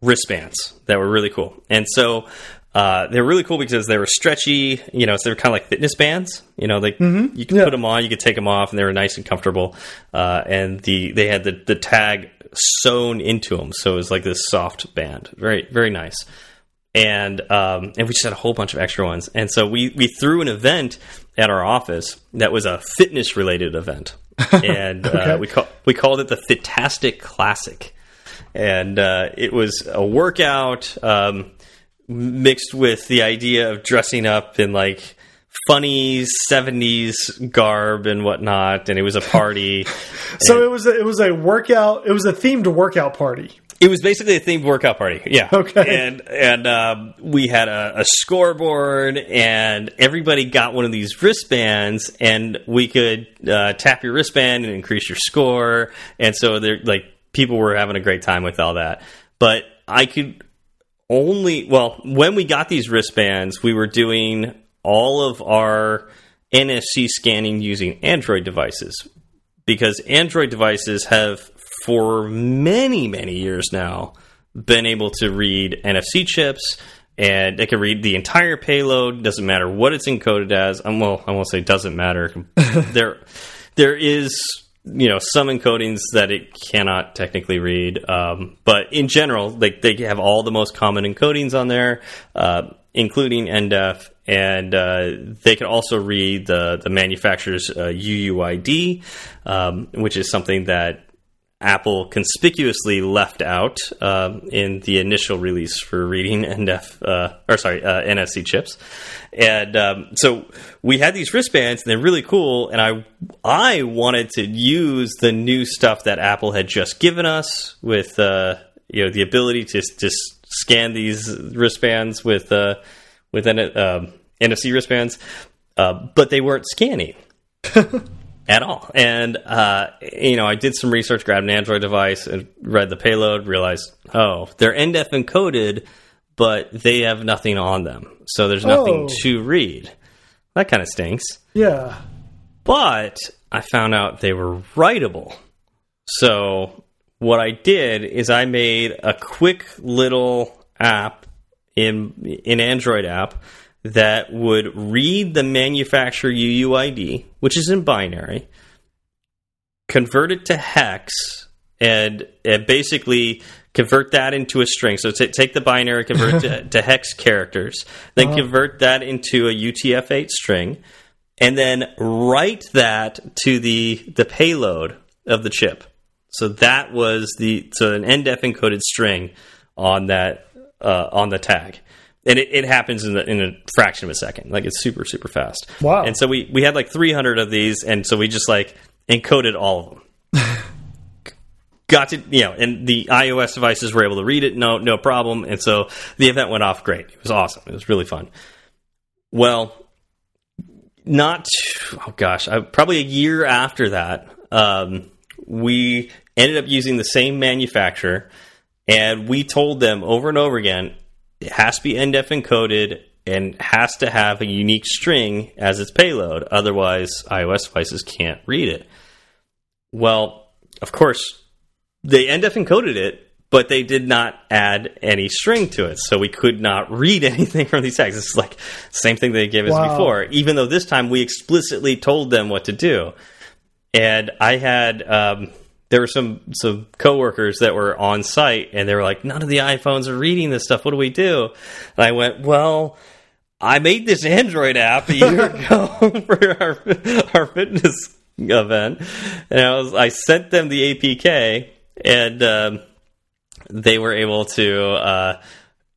wristbands that were really cool. And so uh, they're really cool because they were stretchy, you know, so they're kind of like fitness bands. You know, they mm -hmm. you could yeah. put them on, you could take them off, and they were nice and comfortable. Uh, and the they had the the tag sewn into them, so it was like this soft band, very very nice. And um, and we just had a whole bunch of extra ones, and so we we threw an event at our office that was a fitness related event, (laughs) and uh, okay. uh, we call, we called it the Fitastic Classic, and uh, it was a workout. Um, mixed with the idea of dressing up in like funny 70s garb and whatnot and it was a party. (laughs) So it was a, it was a workout it was a themed workout party. It was basically a themed workout party yeah. Okay. And and um, we had a, a, scoreboard and everybody got one of these wristbands and we could uh, tap your wristband and increase your score. And so they're like people were having a great time with all that. But i could only well when we got these wristbands we were doing all of our nfc scanning using android devices because android devices have for many many years now been able to read nfc chips and they can read the entire payload doesn't matter what it's encoded as um, well i won't say doesn't matter. (laughs) There there is you know some encodings that it cannot technically read, um, but in general, they they have all the most common encodings on there, uh, including NDEF, and uh, they can also read the the manufacturer's uh, UUID, um, which is something that Apple conspicuously left out uh, in the initial release for reading NF, uh, or sorry, uh, NFC chips, and um, so we had these wristbands, and they're really cool. And I I wanted to use the new stuff that Apple had just given us with uh, you know the ability to just scan these wristbands with uh, with NFC um, wristbands, uh, but they weren't scanning. (laughs) at all. And uh, you know, I did some research, grabbed an Android device, and read the payload. Realized, oh, they're NDEF encoded, but they have nothing on them, so there's nothing Oh. to read. That kind of stinks. Yeah. But I found out they were writable. So what I did is I made a quick little app in in Android app that would read the manufacturer UUID, which is in binary, convert it to hex, and, and basically convert that into a string. So ta- take the binary, convert it to, (laughs) to hex characters, then convert that into a UTF-8 string, and then write that to the the payload of the chip. So that was the so an NDEF encoded string on that uh, on the tag, and it, it happens in, the, in a fraction of a second. Like it's super super fast. Wow. And so we we had like 300 of these, and so we just like encoded all of them. (laughs) Got to you know, and the iOS devices were able to read it, no no problem. And so the event went off great. It was awesome. It was really fun. Well, not oh gosh, I, probably a year after that, um, we ended up using the same manufacturer, and we told them over and over again it has to be NDEF encoded and has to have a unique string as its payload. Otherwise, iOS devices can't read it. Well, of course, they NDEF encoded it, but they did not add any string to it, so we could not read (laughs) anything from these tags. It's like same thing they gave us Wow. before, even though this time we explicitly told them what to do. And I had um, there were some some coworkers that were on site, and they were like, "None of the iPhones are reading this stuff. What do we do?" And I went, "Well." I made this Android app a year (laughs) ago (laughs) for our our fitness event, and I was I sent them the APK, and um, they were able to uh,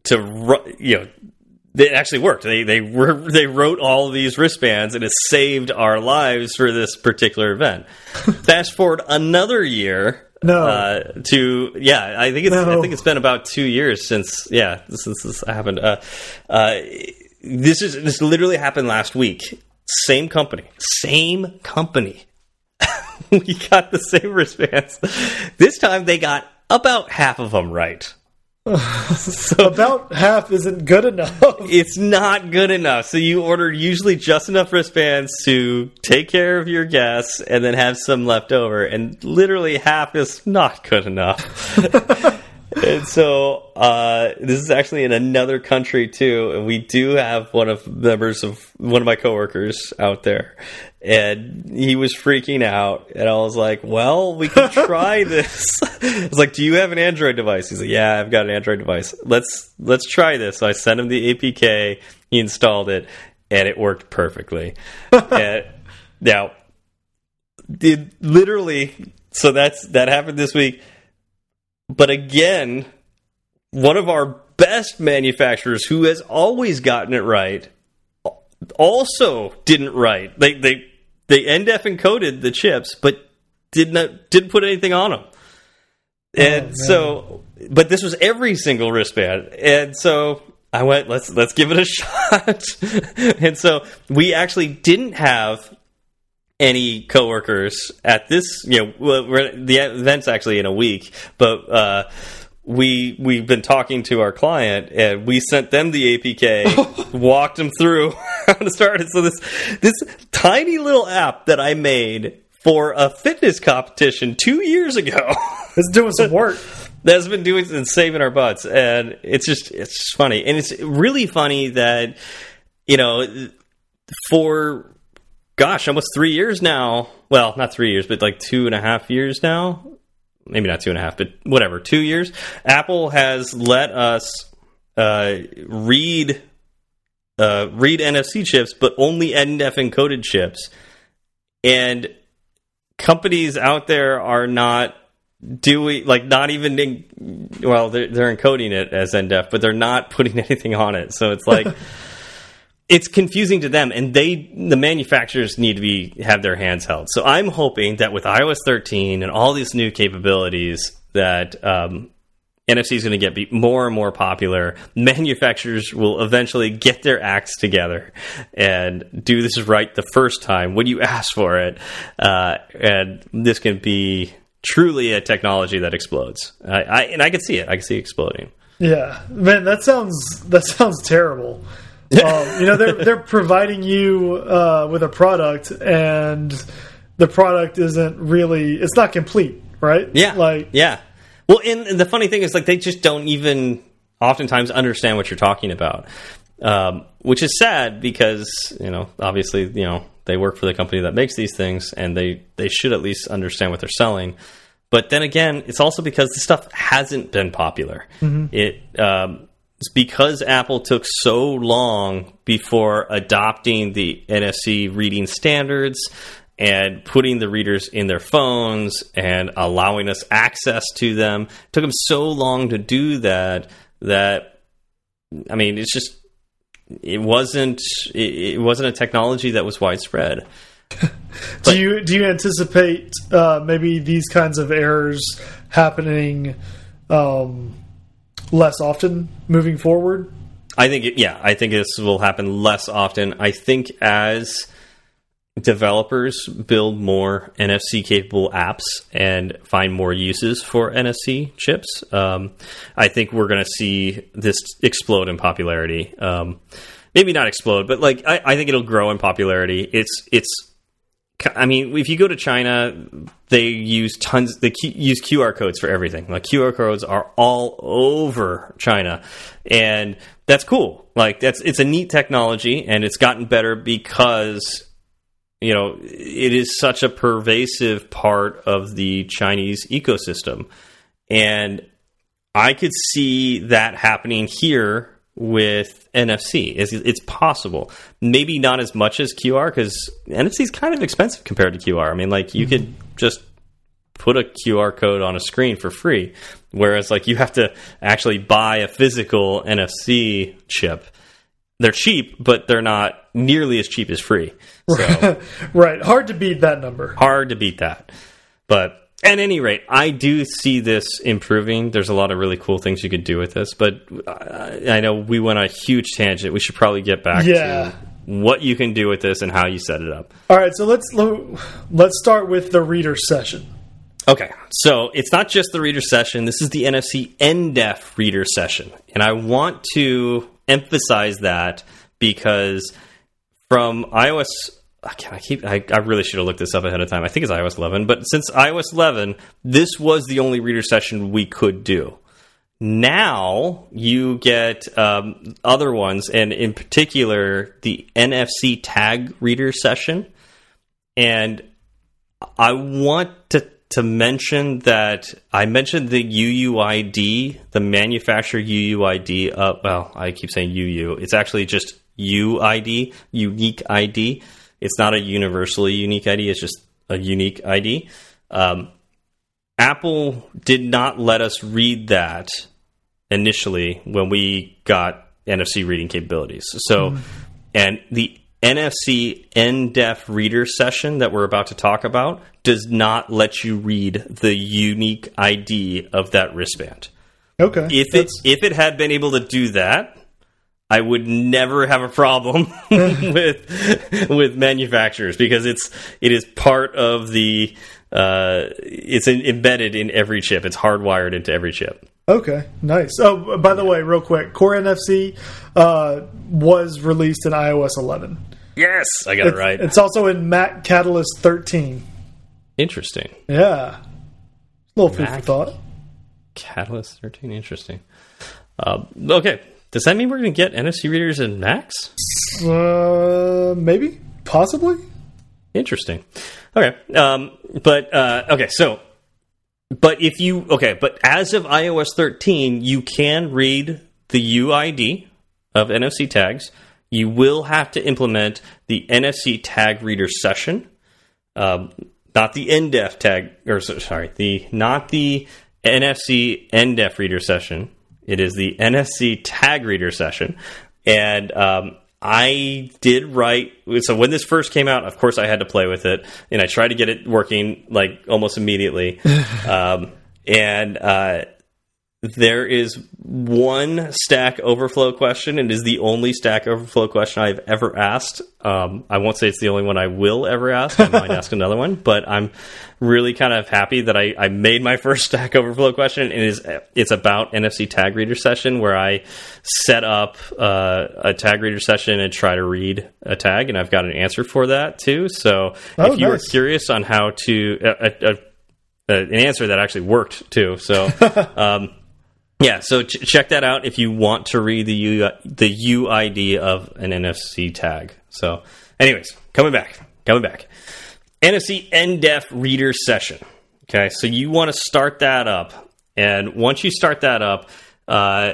to you know it actually worked. They they were, (laughs) they wrote all of these wristbands, and it saved our lives for this particular event. (laughs) Fast forward another year. No. Uh, to yeah, I think it's I think it's been about two years since yeah since this happened. Uh, uh, this is this literally happened last week. Same company, same company. (laughs) we got the same wristbands. This time they got about half of them right. (laughs) so About half isn't good enough. it's not good enough. So you order usually just enough wristbands to take care of your guests and then have some left over. And literally half is not good enough. (laughs) and so uh, this is actually in another country too. And we do have one of members of one of my coworkers out there. And he was freaking out, and I was like, "Well, we can (laughs) try this." I was like, "Do you have an Android device?" He's like, "Yeah, I've got an Android device. Let's let's try this." So I sent him the APK. He installed it, and it worked perfectly. (laughs) and, now, it literally, so that's that happened this week. But again, one of our best manufacturers, who has always gotten it right, also didn't write. They they they end NDEF encoded the chips, but did not didn't put anything on them. Oh, and man. so, but this was every single wristband, and so I went, let's let's give it a (laughs) shot. and so we actually didn't have any coworkers at this. You know, well, the event's actually in a week, but. uh we we've been talking to our client and we sent them the APK, (laughs) walked them through (laughs) how to start it. So this this tiny little app that I made for a fitness competition two years ago (laughs) It's doing some work. that's been doing and saving our butts, and it's just it's just funny, and it's really funny that you know for gosh almost three years now. Well, not three years, but like two and a half years now. Maybe not two and a half, but whatever, two years. Apple has let us uh, read uh, read NFC chips, but only NDEF encoded chips, and companies out there are not doing like not even in, well they're, they're encoding it as ndef but they're not putting (laughs) anything on it so it's like (laughs) it's confusing to them and they the manufacturers need to be have their hands held so i'm hoping that with ios 13 and all these new capabilities that um, NFC is going to get be more and more popular. (laughs) Manufacturers will eventually get their acts together and do this right the first time when you ask for it. Uh, and this can be truly a technology that explodes. I, I, and I can see it. I can see it exploding. Yeah, man, that sounds that sounds terrible. Um, you know, they're they're providing you uh, with a product, and the product isn't really it's not complete, right? Yeah, like yeah. Well, and, and the funny thing is, like, they just don't even oftentimes understand what you're talking about, um, which is sad because you know, obviously, you know, they work for the company that makes these things, and they they should at least understand what they're selling. But then again, it's also because the stuff hasn't been popular. It um, because Apple took so long before adopting the NFC reading standards and putting the readers in their phones and allowing us access to them. Took them so long to do that that I mean, it's just it wasn't it, it wasn't a technology that was widespread. (laughs) do you do you anticipate uh, maybe these kinds of errors happening um, less often moving forward? I think, it, yeah, I think this will happen less often. I think as developers build more NFC capable apps and find more uses for NFC chips, um, I think we're going to see this explode in popularity. Um, maybe not explode, but like I, I think it'll grow in popularity. It's it's I mean, if you go to China, they use tons. They use QR codes for everything. Like QR codes are all over China, and that's cool. Like that's it's a neat technology, and it's gotten better because you know it is such a pervasive part of the Chinese ecosystem, and I could see that happening here with NFC. It's, it's possible. Maybe not as much as QR because NFC is kind of expensive compared to QR. I mean, like you could just put a QR code on a screen for free, whereas like you have to actually buy a physical NFC chip. They're cheap, but they're not nearly as cheap as free. So (laughs) right, hard to beat that number. hard to beat that. But at any rate, I do see this improving. There's a lot of really cool things you could do with this, but I I know we went on a huge tangent. We should probably get back Yeah. to what you can do with this and how you set it up. All right, so let's let's start with the reader session. Okay, so it's not just the reader session. This is the NFC NDEF reader session, and I want to emphasize that because from iOS, I can't- I keep, I, I really should have looked this up ahead of time. I think it's iOS 11, but since iOS 11, this was the only reader session we could do. Now you get um, other ones, and in particular the NFC tag reader session. And I want to to mention that I mentioned the UUID, the manufacturer UUID. Uh, well, I keep saying UU. It's actually just UID, unique ID. It's not a universally unique ID. It's just a unique ID. Um, Apple did not let us read that initially when we got NFC reading capabilities. So, and the NFC NDEF reader session that we're about to talk about does not let you read the unique ID of that wristband. Okay, If it if it had been able to do that, I would never have a problem (laughs) with with manufacturers because it's it is part of the uh, it's in, embedded in every chip. It's hardwired into every chip. okay, nice. Oh, by the way, real quick, Core NFC uh, was released in iOS 11. Yes, I got it right. It's also in Mac Catalyst 13. Interesting. Yeah, a little food for thought. Catalyst 13. Interesting. Uh, okay. Does that mean we're going to get NFC readers in Macs? Uh, maybe, possibly. Interesting. Okay. Um, but uh, okay, so but if you okay, but as of iOS 13, you can read the UID of NFC tags. You will have to implement the NFC tag reader session, um, not the NDEF tag, or sorry, the not the NFC NDEF reader session. It is the NFC tag reader session, and um, I did write. So when this first came out, of course, I had to play with it, and I tried to get it working like almost immediately. (sighs) um, and uh, there is one Stack Overflow question, and is the only Stack Overflow question I've ever asked. Um, I won't say it's the only one I will ever ask. I might ask (laughs) another one, but I'm really kind of happy that I, I made my (laughs) first Stack Overflow question. And it is it's about NFC tag reader session where I set up uh, a tag reader session and try to read a tag, and I've got an answer for that too. So Oh, if you nice. are curious on how to uh, uh, uh, an answer that actually worked too. So. (laughs) Um, yeah, so ch check that out if you want to read the U the UID of an NFC tag. So, anyways, coming back, coming back. NFC NDEF reader session. Okay, so you want to start that up, and once you start that up, uh,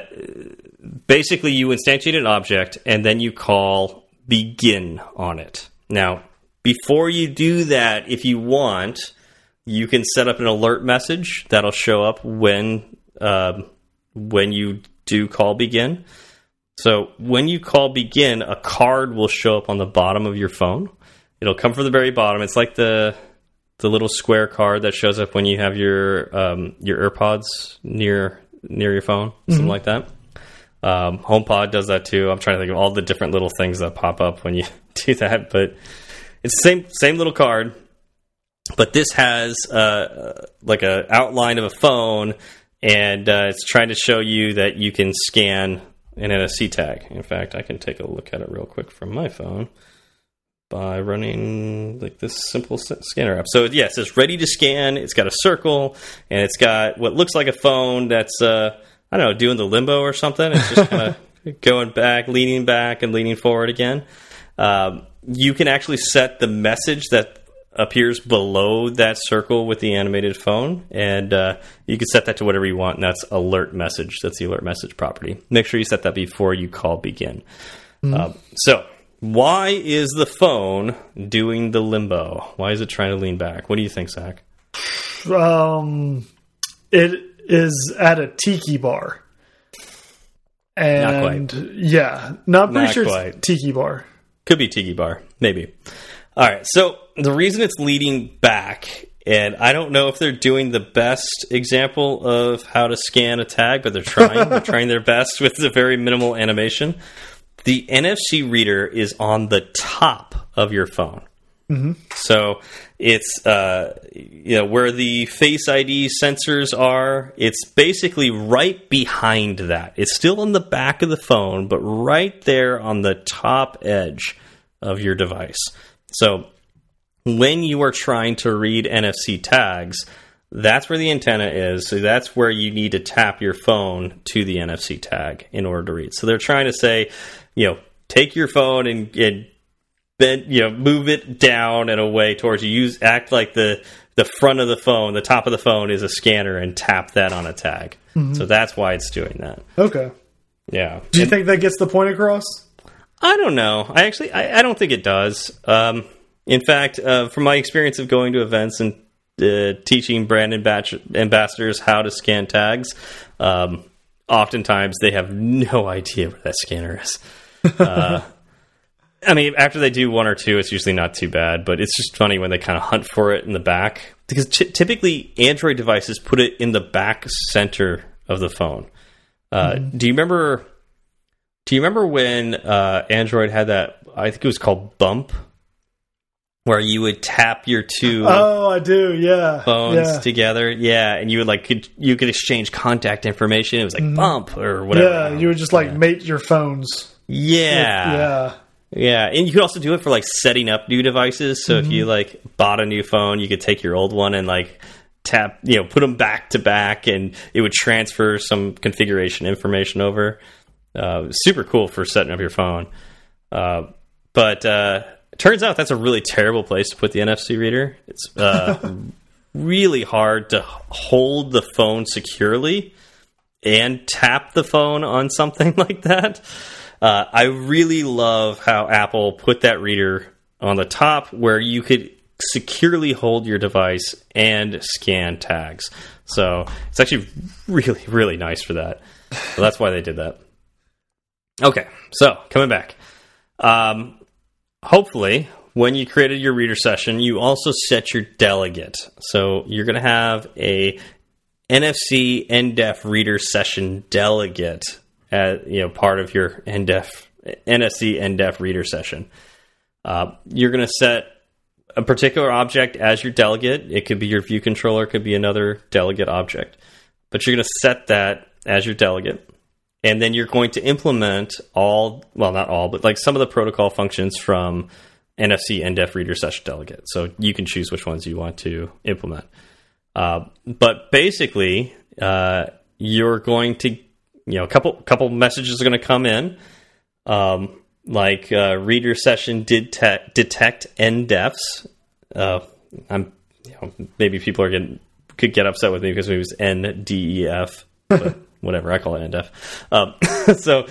basically you instantiate an object and then you call begin on it. Now, before you do that, if you want, you can set up an alert message that'll show up when um, when you do call begin. So when you call begin, a card will show up on the bottom of your phone. It'll come from the very bottom. It's like the the little square card that shows up when you have your um, your AirPods near near your phone, something like that. Um, HomePod does that too. I'm trying to think of all the different little things that pop up when you (laughs) do that, but it's the same same little card. But this has uh, like a outline of a phone, and uh, it's trying to show you that you can scan an NFC tag. In fact, I can take a look at it real quick from my phone by running like this simple scanner app. So yeah, it says ready to scan. It's got a circle and it's got what looks like a phone that's uh, I don't know doing the limbo or something. It's just kind of (laughs) going back, leaning back, and leaning forward again. Um, you can actually set the message that appears below that circle with the animated phone, and uh, you can set that to whatever you want. And that's alert message. That's the alert message property. Make sure you set that before you call begin. Um, so, why is the phone doing the limbo? Why is it trying to lean back? What do you think, Zach? Um, it is at a tiki bar. And yeah, no, I'm pretty Not sure tiki bar. Could be Tiki Bar, maybe. All right. So the reason it's leading back, and I don't know if they're doing the best example of how to scan a tag, but they're trying. they're (laughs) trying their best with the very minimal animation. The NFC reader is on the top of your phone. So it's uh, you know where the Face ID sensors are. It's basically right behind that. It's still on the back of the phone, but right there on the top edge of your device. So when you are trying to read NFC tags, that's where the antenna is. So that's where you need to tap your phone to the NFC tag in order to read. So they're trying to say, you know, take your phone and, and bend, you know, move it down and away towards you. Use act like the the front of the phone, the top of the phone is a scanner, and tap that on a tag. So that's why it's doing that. Okay. Yeah. Do you think that gets the point across? I don't know. I actually, I, I don't think it does. Um, in fact, uh, from my experience of going to events and uh, teaching brand ambassadors how to scan tags, um, oftentimes they have no idea where that scanner is. (laughs) Uh, I mean, after they do one or two, it's usually not too bad, but it's just funny when they kind of hunt for it in the back because typically Android devices put it in the back center of the phone. Uh, Do you remember? Do you remember when uh, Android had that? I think it was called Bump, where you would tap your two Oh, I do. Yeah. phones Yeah. together. Yeah, and you would like could, you could exchange contact information. It was like Bump or whatever. Mm-hmm. Yeah, you would just like mate your phones. yeah, Yeah. yeah, and you could also do it for like setting up new devices. So if you Mm-hmm. like bought a new phone, you could take your old one and like tap, you know, put them back to back, and it would transfer some configuration information over. Uh, super cool for setting up your phone. Uh, but uh, turns out that's a really terrible place to put the NFC reader. It's uh, (laughs) really hard to hold the phone securely and tap the phone on something (laughs) like that. Uh, I really love how Apple put that reader on the top where you could securely hold your device and scan tags. So it's actually really, really nice for that. So that's why they did that. Okay, so coming back. Um, hopefully, when you created your reader session, you also set your delegate. So you're going to have a NFC NDEF reader session delegate as you know part of your NDEF NFC NDEF reader session. Uh, you're going to set a particular object as your delegate. It could be your view controller, it could be another delegate object, but you're going to set that as your delegate. And then you're going to implement all, well, not all, but like some of the protocol functions from NFC NDEF reader session delegate. So you can choose which ones you want to implement. Uh, but basically, uh, you're going to, you know, a couple couple messages are going to come in, um, like uh, reader session did detect NDEFs. Uh, I'm, you know, maybe people are getting could get upset with me because it was NDEF, whatever I call it NDEF. Um, (laughs) so,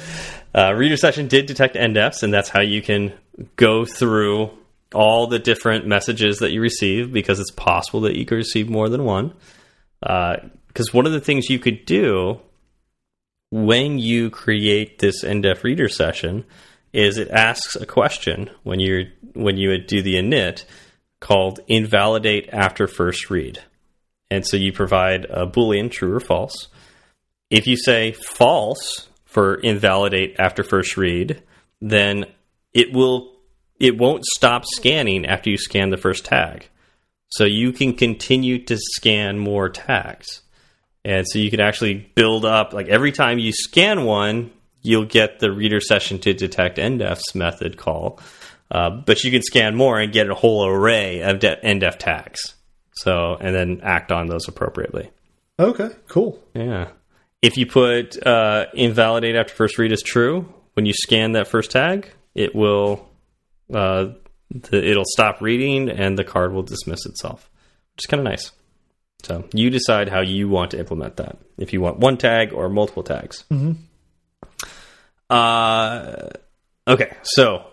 uh, reader session did detect NDEFs, and that's how you can go through all the different messages that you receive because it's possible that you could receive more than one. Because uh, one of the things you could do when you create this NDEF reader session is it asks a question when you when you do the init called invalidate after first read. And so you provide a boolean true or false. If you say false for invalidate after first read, then it will it won't stop scanning after you scan the first tag. So you can continue to scan more tags. And so you can actually build up, like every time you scan one, you'll get the reader session to detect NDEFs method call. Uh, but you can scan more and get a whole array of NDEF tags. So, and then act on those appropriately. Okay, cool. Yeah. If you put uh, invalidate after first read is true, when you scan that first tag, it will uh, the, it'll stop reading and the card will dismiss itself, which is kind of nice. So you decide how you want to implement that. If you want one tag or multiple tags. Mm -hmm. Uh, okay, so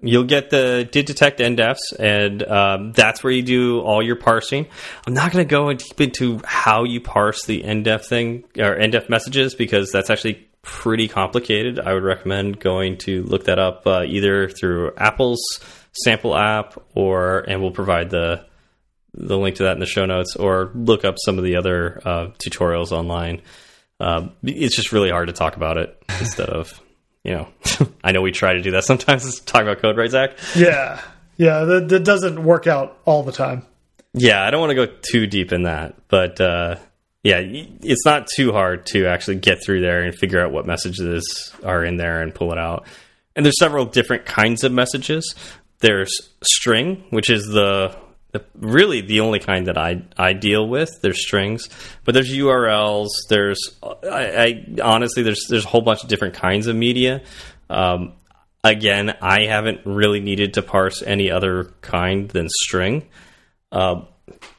you'll get the did detect NDEFs, and um, that's where you do all your parsing. I'm not going to go deep into how you parse the NDEF thing or NDEF messages because that's actually pretty complicated. I would recommend going to look that up uh, either through Apple's sample app or and we'll provide the the link to that in the show notes or look up some of the other uh, tutorials online. Uh, it's just really hard to talk about it instead of you know (laughs) I know we try to do that sometimes talk about code right Zach yeah yeah that, that doesn't work out all the time yeah I don't want to go too deep in that but uh, yeah, it's not too hard to actually get through there and figure out what messages are in there and pull it out. And there's several different kinds of messages. There's string, which is the, the really the only kind that I I deal with. There's strings, but there's URLs. There's I, I honestly there's there's a whole bunch of different kinds of media. Um, again, I haven't really needed to parse any other kind than string. Uh,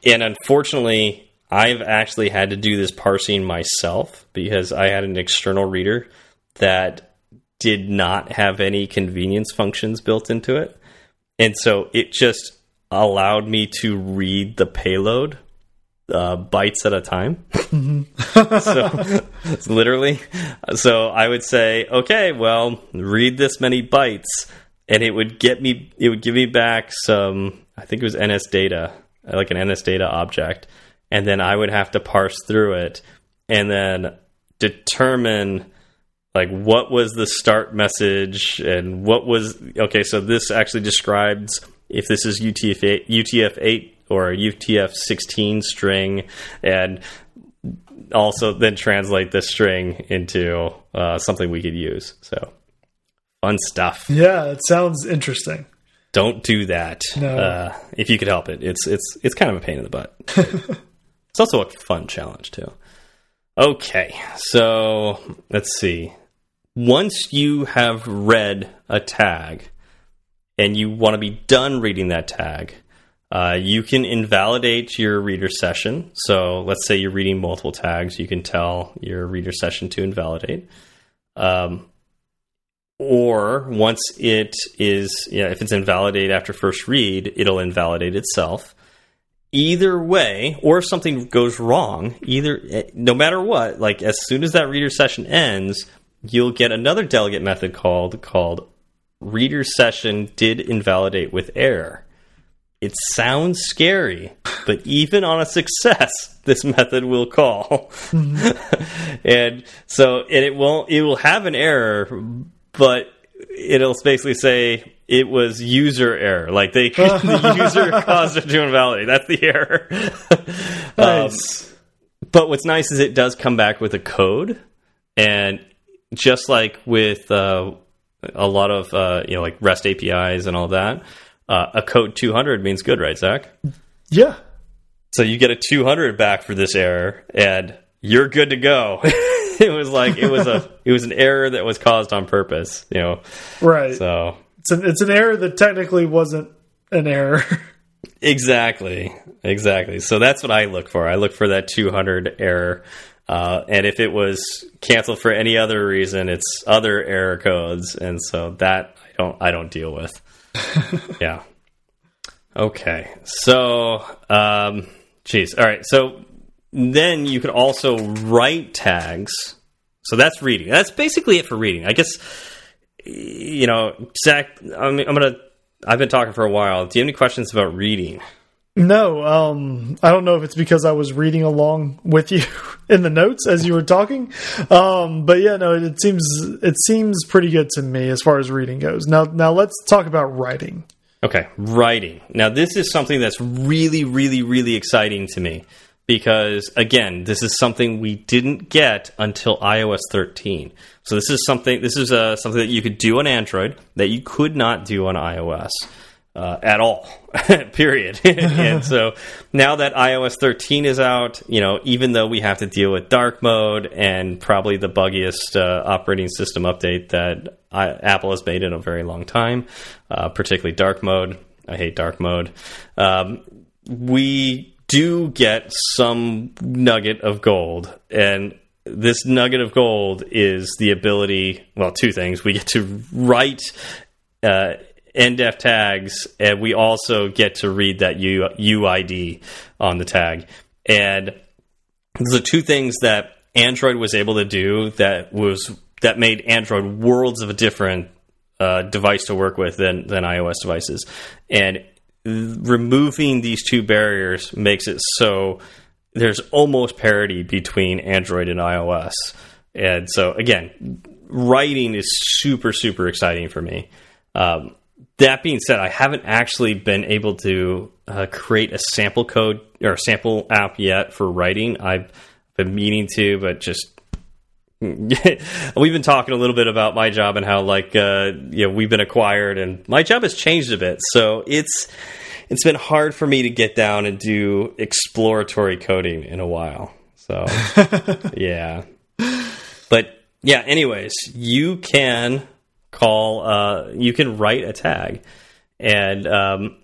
and unfortunately, I've actually had to do this parsing myself because I had an external reader that did not have any convenience functions built into it. And so it just allowed me to read the payload uh, bytes at a time. so (laughs) literally, so I would say, okay, well, read this many bytes, and it would get me, it would give me back some, I think it was NS data, like an NS data object, and then I would have to parse through it and then determine like what was the start message and what was okay so this actually describes if this is UTF-8 UTF-8 or UTF-16 string and also then translate this string into uh, something we could use so fun stuff yeah it sounds interesting don't do that no. uh, if you could help it it's it's it's kind of a pain in the butt (laughs) It's also a fun challenge, too. Okay, so let's see. Once you have read a tag and you want to be done reading that tag, uh, you can invalidate your reader session. So let's say you're reading multiple tags, you can tell your reader session to invalidate. Um, or once it is, yeah, if it's invalidate after first read, it'll invalidate itself either way, or if something goes wrong, either eh, no matter what, like as soon as that reader session ends, you'll get another delegate method called called reader session did invalidate with error. it sounds scary, but even on a success, (laughs) this method will call. (laughs) and so, and it won't, it will have an error, but it'll basically say it was user error. Like they, (laughs) the user caused it to invalidate. That's the error. Nice. Um, but what's nice is it does come back with a code, and just like with uh, a lot of uh, you know like REST APIs and all that, uh, a code 200 means good, right, Zach? yeah. So you get a 200 back for this error, and you're good to go. (laughs) it was like it was a (laughs) it was an error that was caused on purpose, you know. Right. So It's an it's an error that technically wasn't an error. (laughs) exactly, exactly. So that's what I look for. I look for that 200 error. Uh, and if it was canceled for any other reason, it's other error codes, and so that I don't I don't deal with. (laughs) yeah. Okay. So, um, geez. All right. So then you could also write tags. So that's reading. That's basically it for reading. I guess, you know, Zach, I'm, I'm going to, I've been talking for a while. Do you have any questions about reading? No, um, I don't know if it's because I was reading along with you (laughs) in the notes as you were talking, um, but yeah, no, it seems it seems pretty good to me as far as reading goes. Now, now let's talk about writing. Okay, writing. Now, this is something that's really, really, really exciting to me because, again, this is something we didn't get until iOS 13. So this is something. This is uh, something that you could do on Android that you could not do on iOS uh, at all. (laughs) period. (laughs) and so now that iOS 13 is out, you know, even though we have to deal with dark mode and probably the buggiest uh, operating system update that I, Apple has made in a very long time, uh, particularly dark mode. I hate dark mode. Um, we do get some nugget of gold, and this nugget of gold is the ability. Well, two things: we get to write. Uh, NDEF tags, and we also get to read that U UID on the tag. And the two things that Android was able to do that was that made Android worlds of a different uh, device to work with than than iOS devices, and removing these two barriers makes it so there's almost parity between Android and iOS. And so again, writing is super super exciting for me. Um, that being said, I haven't actually been able to uh, create a sample code or sample app yet for writing. I've been meaning to, but just (laughs) we've been talking a little bit about my job and how like uh, you know we've been acquired and my job has changed a bit. So it's it's been hard for me to get down and do exploratory coding in a while. So (laughs) yeah, but yeah. Anyways, you can call uh, you can write a tag. And um,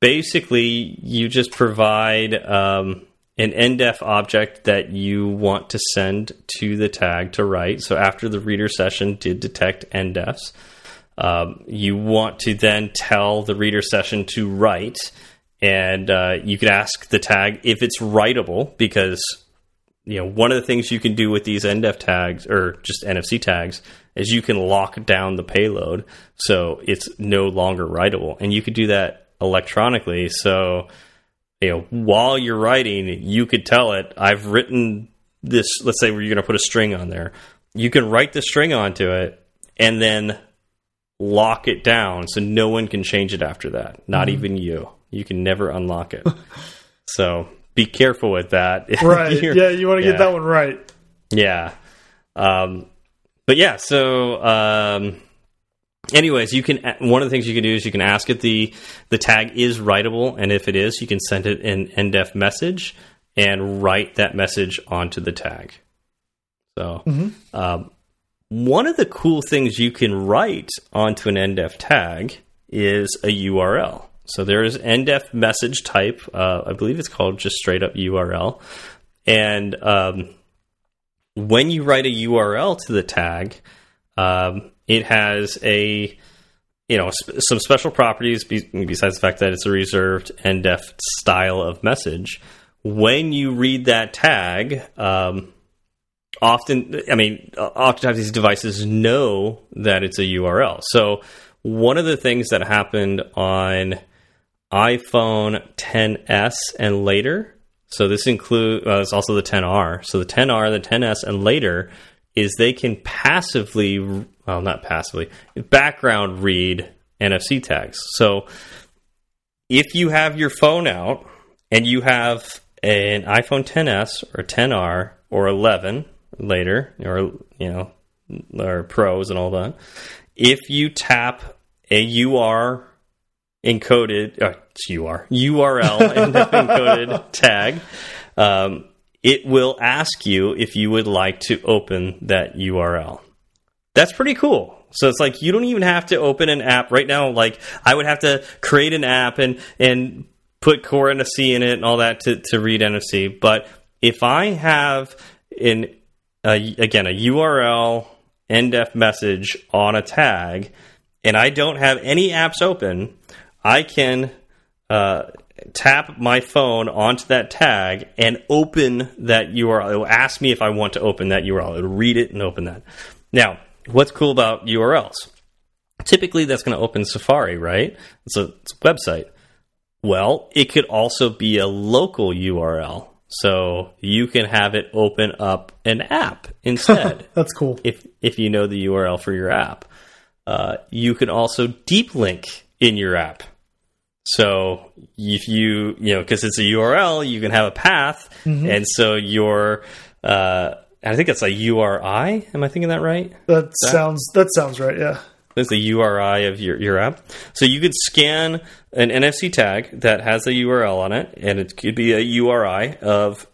basically you just provide um, an ndef object that you want to send to the tag to write. So after the reader session did detect ndefs um, you want to then tell the reader session to write. And uh, you can ask the tag if it's writable because you know one of the things you can do with these ndef tags or just nfc tags is you can lock down the payload so it's no longer writable. And you could do that electronically so you know while you're writing you could tell it i've written this let's say you're going to put a string on there. You can write the string onto it and then lock it down so no one can change it after that. Not Mm-hmm. even you. You can never unlock it. (laughs) So be careful with that (laughs) Right. Yeah, you want to yeah. get that one right. yeah. Um, but yeah, so um, anyways, you can one of the things you can do is you can ask if the the tag is writable, and if it is, you can send it an ndef message and write that message onto the tag. So um, one of the cool things you can write onto an ndef tag is a URL. So there is ndef message type. Uh, I believe it's called just straight up URL, and um, when you write a URL to the tag, um, it has a you know sp some special properties be besides the fact that it's a reserved ndef style of message. When you read that tag, um, often I mean, oftentimes these devices know that it's a URL. So one of the things that happened on iPhone 10s and later. So this includes uh, it's also the 10R. So the 10R, the 10s, and later is they can passively, well, not passively, background read NFC tags. So if you have your phone out and you have an iPhone 10s or 10R or 11 later, or you know, or pros and all that, if you tap a UR encoded uh, UR URL (laughs) encoded tag, um, it will ask you if you would like to open that URL. That's pretty cool. So it's like you don't even have to open an app right now. Like I would have to create an app and and put core NFC in it and all that to to read NFC. But if I have uh, again a URL NDEF message on a tag and I don't have any apps open, I can uh, tap my phone onto that tag and open that URL. It will ask me if I want to open that URL. It'll read it and open that. Now, what's cool about URLs? Typically, that's going to open Safari, right? It's a, it's a website. Well, it could also be a local URL. So you can have it open up an app (laughs) instead. That's cool. If if you know the URL for your app, uh, you can also deep link in your app. So if you you know because it's a URL, you can have a path, mm -hmm. and so your uh, I think it's a URI. Am I thinking that right? That, that? sounds that sounds right. Yeah. It's the URI of your, your app. So you could scan an NFC tag that has a URL on it, and it could be a URI of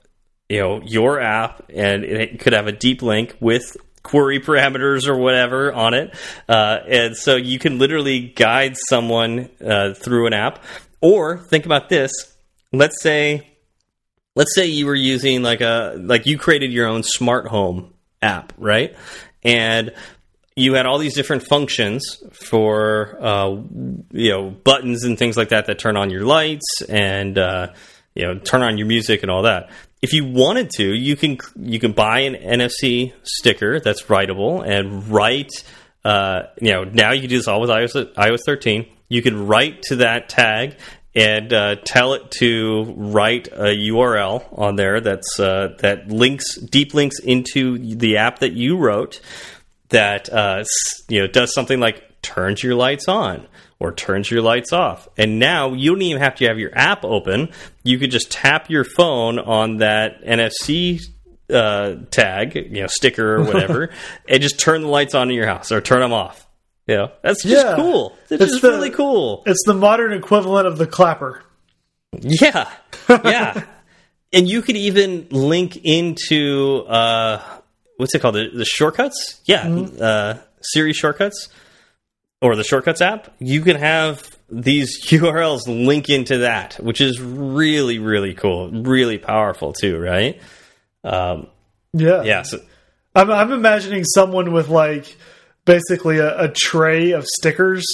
you know your app, and it could have a deep link with query parameters or whatever on it. Uh, and so you can literally guide someone uh, through an app. Or think about this. Let's say, let's say you were using like a like you created your own smart home app, right? And you had all these different functions for uh, you know buttons and things like that that turn on your lights and uh, you know turn on your music and all that if you wanted to, you can you can buy an NFC sticker that's writable and write. Uh, you know, now you can do this all with iOS iOS 13. You can write to that tag and uh, tell it to write a URL on there that's uh, that links deep links into the app that you wrote that uh, you know does something like turns your lights on or turns your lights off. And now you don't even have to have your app open. You could just tap your phone on that NFC uh, tag, you know, sticker or whatever, (laughs) and just turn the lights on in your house or turn them off. You know, that's just yeah. cool. It's, it's just the, really cool. It's the modern equivalent of the clapper. Yeah, (laughs) yeah. and you could even link into uh, what's it called? The, the shortcuts? Yeah, mm -hmm. uh, Siri shortcuts or the Shortcuts app, you can have these (laughs) URLs link into that, which is really, really cool, really powerful too, right? Um, yeah, yeah. So, I'm, I'm imagining someone with like basically a, a tray of stickers.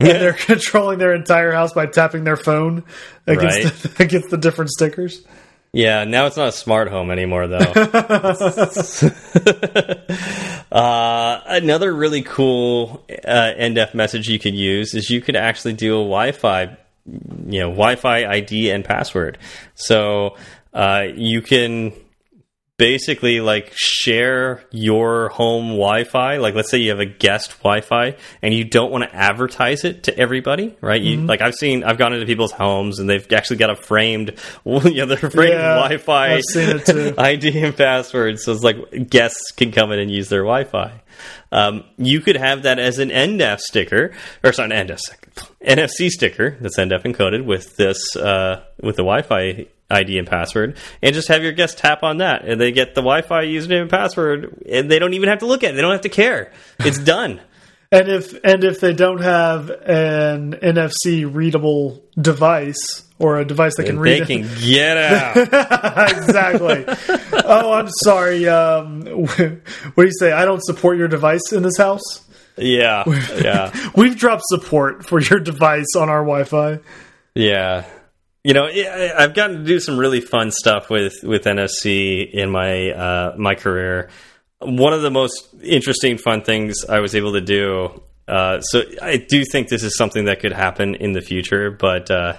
Yeah. And they're (laughs) controlling their entire house by tapping their phone against, right. the, (laughs) against the different stickers. Yeah, now it's not a smart home anymore, though. (laughs) (laughs) uh, another really cool uh, NDEF message you could use is you could actually do a Wi-Fi, you know, Wi-Fi ID and password. So uh, you can basically like share your home Wi-Fi. Like, let's say you have a guest Wi-Fi and you don't want to advertise it to everybody, right? You, mm -hmm. like I've seen, I've gone into people's homes and they've actually got a framed, (laughs) you know, they're framed yeah, Wi-Fi ID (laughs) and password. So it's like guests can come in and use their Wi-Fi. Um, you could have that as an NDEF sticker, or sorry, an NDEF sticker, NFC sticker that's NDEF encoded with this uh, with the Wi-Fi ID and password, and just have your guests tap on that, and they get the Wi-Fi username and password, and they don't even have to look at it. They don't have to care. It's (laughs) done. and if and if they don't have an NFC readable device or a device that can read, they can (laughs) get out. (laughs) exactly. oh, I'm sorry. Um, what do you say? I don't support your device in this house. Yeah, yeah. We've dropped support for your device on our Wi-Fi. Yeah, you know, I've gotten to do some really fun stuff with with NFC in my uh, my career. One of the most interesting, fun things I was able to do. Uh, so I do think this is something that could happen in the future, but uh,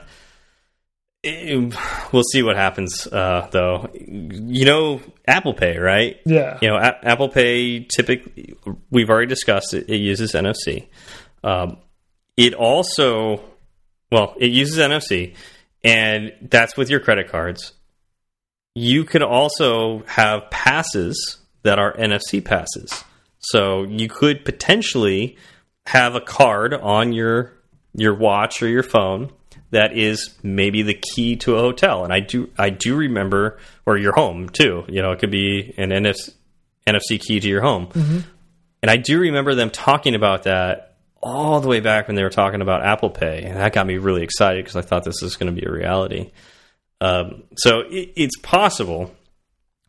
eh, we'll see what happens, uh, though. You know, Apple Pay, right? Yeah. You know, A Apple Pay typically, we've already discussed it, it uses NFC. Um, it also, well, it uses NFC, and that's with your credit cards. You can also have passes that are NFC passes. So you could potentially have a card on your your watch or your phone that is maybe the key to a hotel. And I do I do remember or your home too. You know, it could be an NFC, NFC key to your home. Mm -hmm. And I do remember them talking about that all the way back when they were talking about Apple Pay, and that got me really excited because I thought this is going to be a reality. Um, so it, it's possible.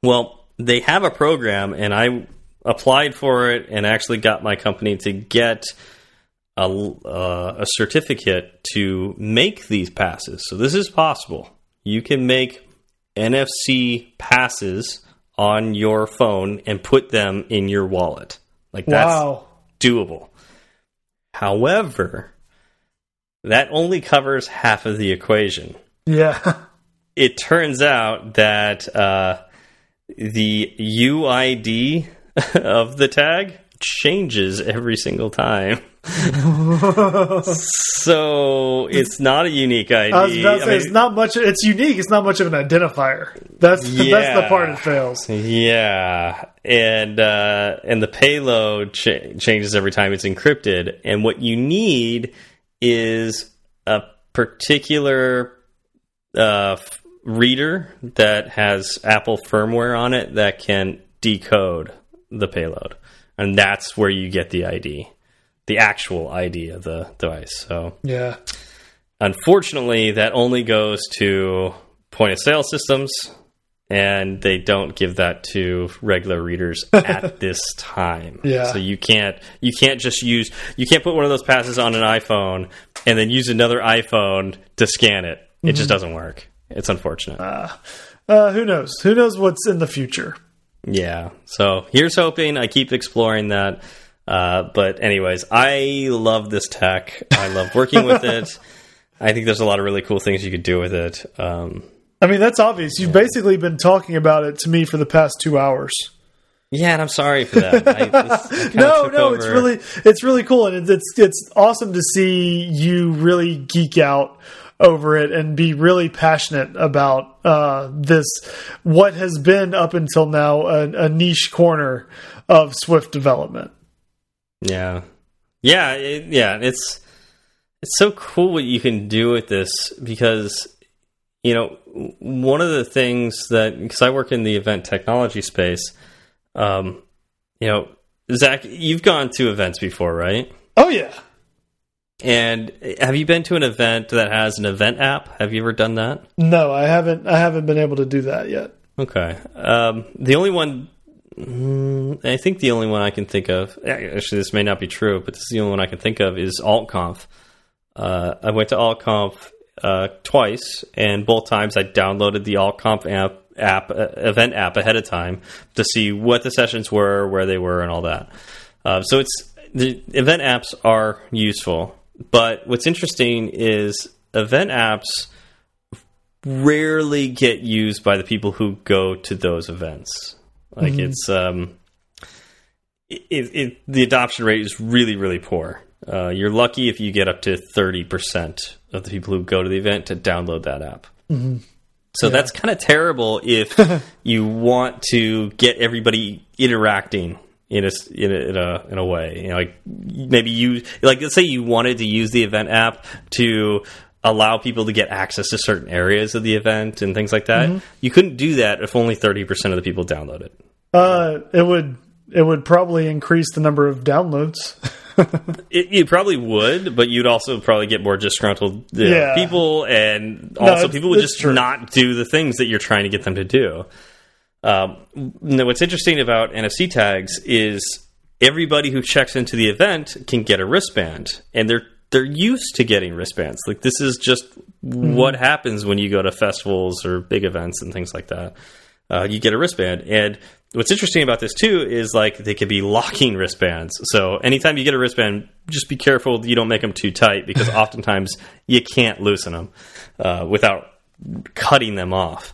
Well, they have a program, and I applied for it and actually got my company to get a, uh, a certificate to make these passes. So this is possible. You can make NFC passes on your phone and put them in your wallet. Like that's wow. doable. However, that only covers half of the equation. Yeah. (laughs) it turns out that uh, the UID (laughs) of the tag changes every single time. So it's not a unique ID. I was about to say, I mean, it's not much. It's unique. It's not much of an identifier. That's yeah, (laughs) that's the part it fails. Yeah, and uh, and the payload ch changes every time it's encrypted. And what you need is a particular uh, reader that has Apple firmware on it that can decode the payload, and that's where you get the ID, the actual ID of the device. So yeah, unfortunately, that only goes to point of sale systems, and they don't give that to regular readers (laughs) at this time. Yeah. So you can't you can't just use you can't put one of those passes on an iPhone and then use another iPhone to scan it. It mm -hmm. just mm-hmm. doesn't work. It's unfortunate. Uh, uh, who knows? Who knows what's in the future? Yeah. So here's hoping. I keep exploring that. Uh, but anyways, I love this tech. I love working with (laughs) it. I think there's a lot of really cool things you could do with it. Um, I mean, that's obvious. You've yeah. basically been talking about it to me for the past two hours. Yeah, and I'm sorry for that. I, (laughs) no, no, over. it's really it's really cool, and it's it's awesome to see you really geek out over it and be really passionate about uh, this what has been up until now a, a, niche corner of Swift development. Yeah, yeah, it, yeah. It's it's so cool what you can do with this because you know one of the things that because I work in the event technology space, um, you know, Zach, you've gone to events before, right? Oh yeah. And have you been to an event that has an event app? Have you ever done that? No, I haven't. I haven't been able to do that yet. Okay. Um, the only one, mm, I think the only one I can think of. Actually, this may not be true, but this is the only one I can think of is AltConf. Uh, I went to AltConf uh, twice, and both times I downloaded the AltConf app, app uh, event app ahead of time to see what the sessions were, where they were, and all that. Uh, so it's the event apps are useful. But what's interesting is event apps rarely get used by the people who go to those events. Like mm -hmm. it's um, it, it, the adoption rate is really really poor. Uh, you're lucky if you get up to thirty percent of the people who go to the event to download that app. Mm -hmm. So yeah. that's kind of terrible if (laughs) you want to get everybody interacting in a in a in a, in a way. You know, like maybe you like let's say you wanted to use the event app to allow people to get access to certain areas of the event and things like that. Mm -hmm. You couldn't do that if only thirty percent of the people download it. Uh, it would it would probably increase the number of downloads. (laughs) it, you probably would, but you'd also probably get more disgruntled yeah. people, and also no, people would just true. not do the things that you're trying to get them to do. Um, what's interesting about NFC tags is everybody who checks into the event can get a wristband, and they're they're used to getting wristbands. Like this is just mm -hmm. what happens when you go to festivals or big events and things like that. Uh, you get a wristband, and what's interesting about this too is like they could be locking wristbands. So anytime you get a wristband, just be careful you don't make them too tight because (laughs) oftentimes you can't loosen them uh, without cutting them off.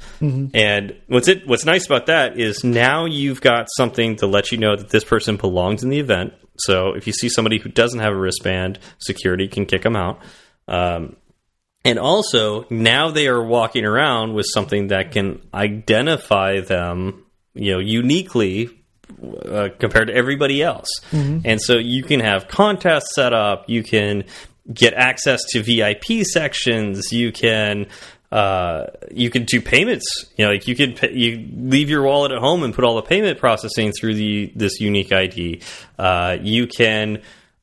And what's it what's nice about that is now you've got something to let you know that this person belongs in the event. So if you see somebody who doesn't have a wristband, security can kick them out. Um, and also now they are walking around with something that can identify them, you know, uniquely uh, compared to everybody else. And so you can have contests set up, you can get access to VIP sections, you can uh, you can do payments. You know, like you could pay, you leave your wallet at home and put all the payment processing through the this unique ID. Uh, you can,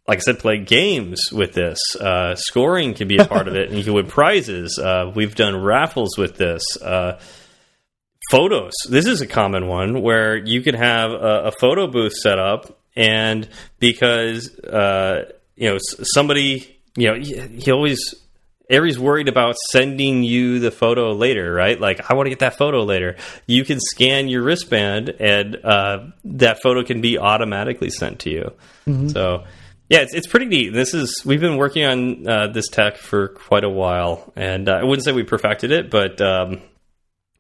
like I said, play games with this. Uh, scoring can be a part of it, (laughs) and you can win prizes. Uh, we've done raffles with this. Uh, photos. This is a common one where you could have a, a photo booth set up, and because uh, you know somebody, you know, he, he always everybody's worried about sending you the photo later, right? Like, I want to get that photo later. You can scan your wristband, and uh, that photo can be automatically sent to you. So. Yeah, it's, it's pretty neat. This is we've been working on uh, this tech for quite a while, and uh, I wouldn't say we perfected it, but um,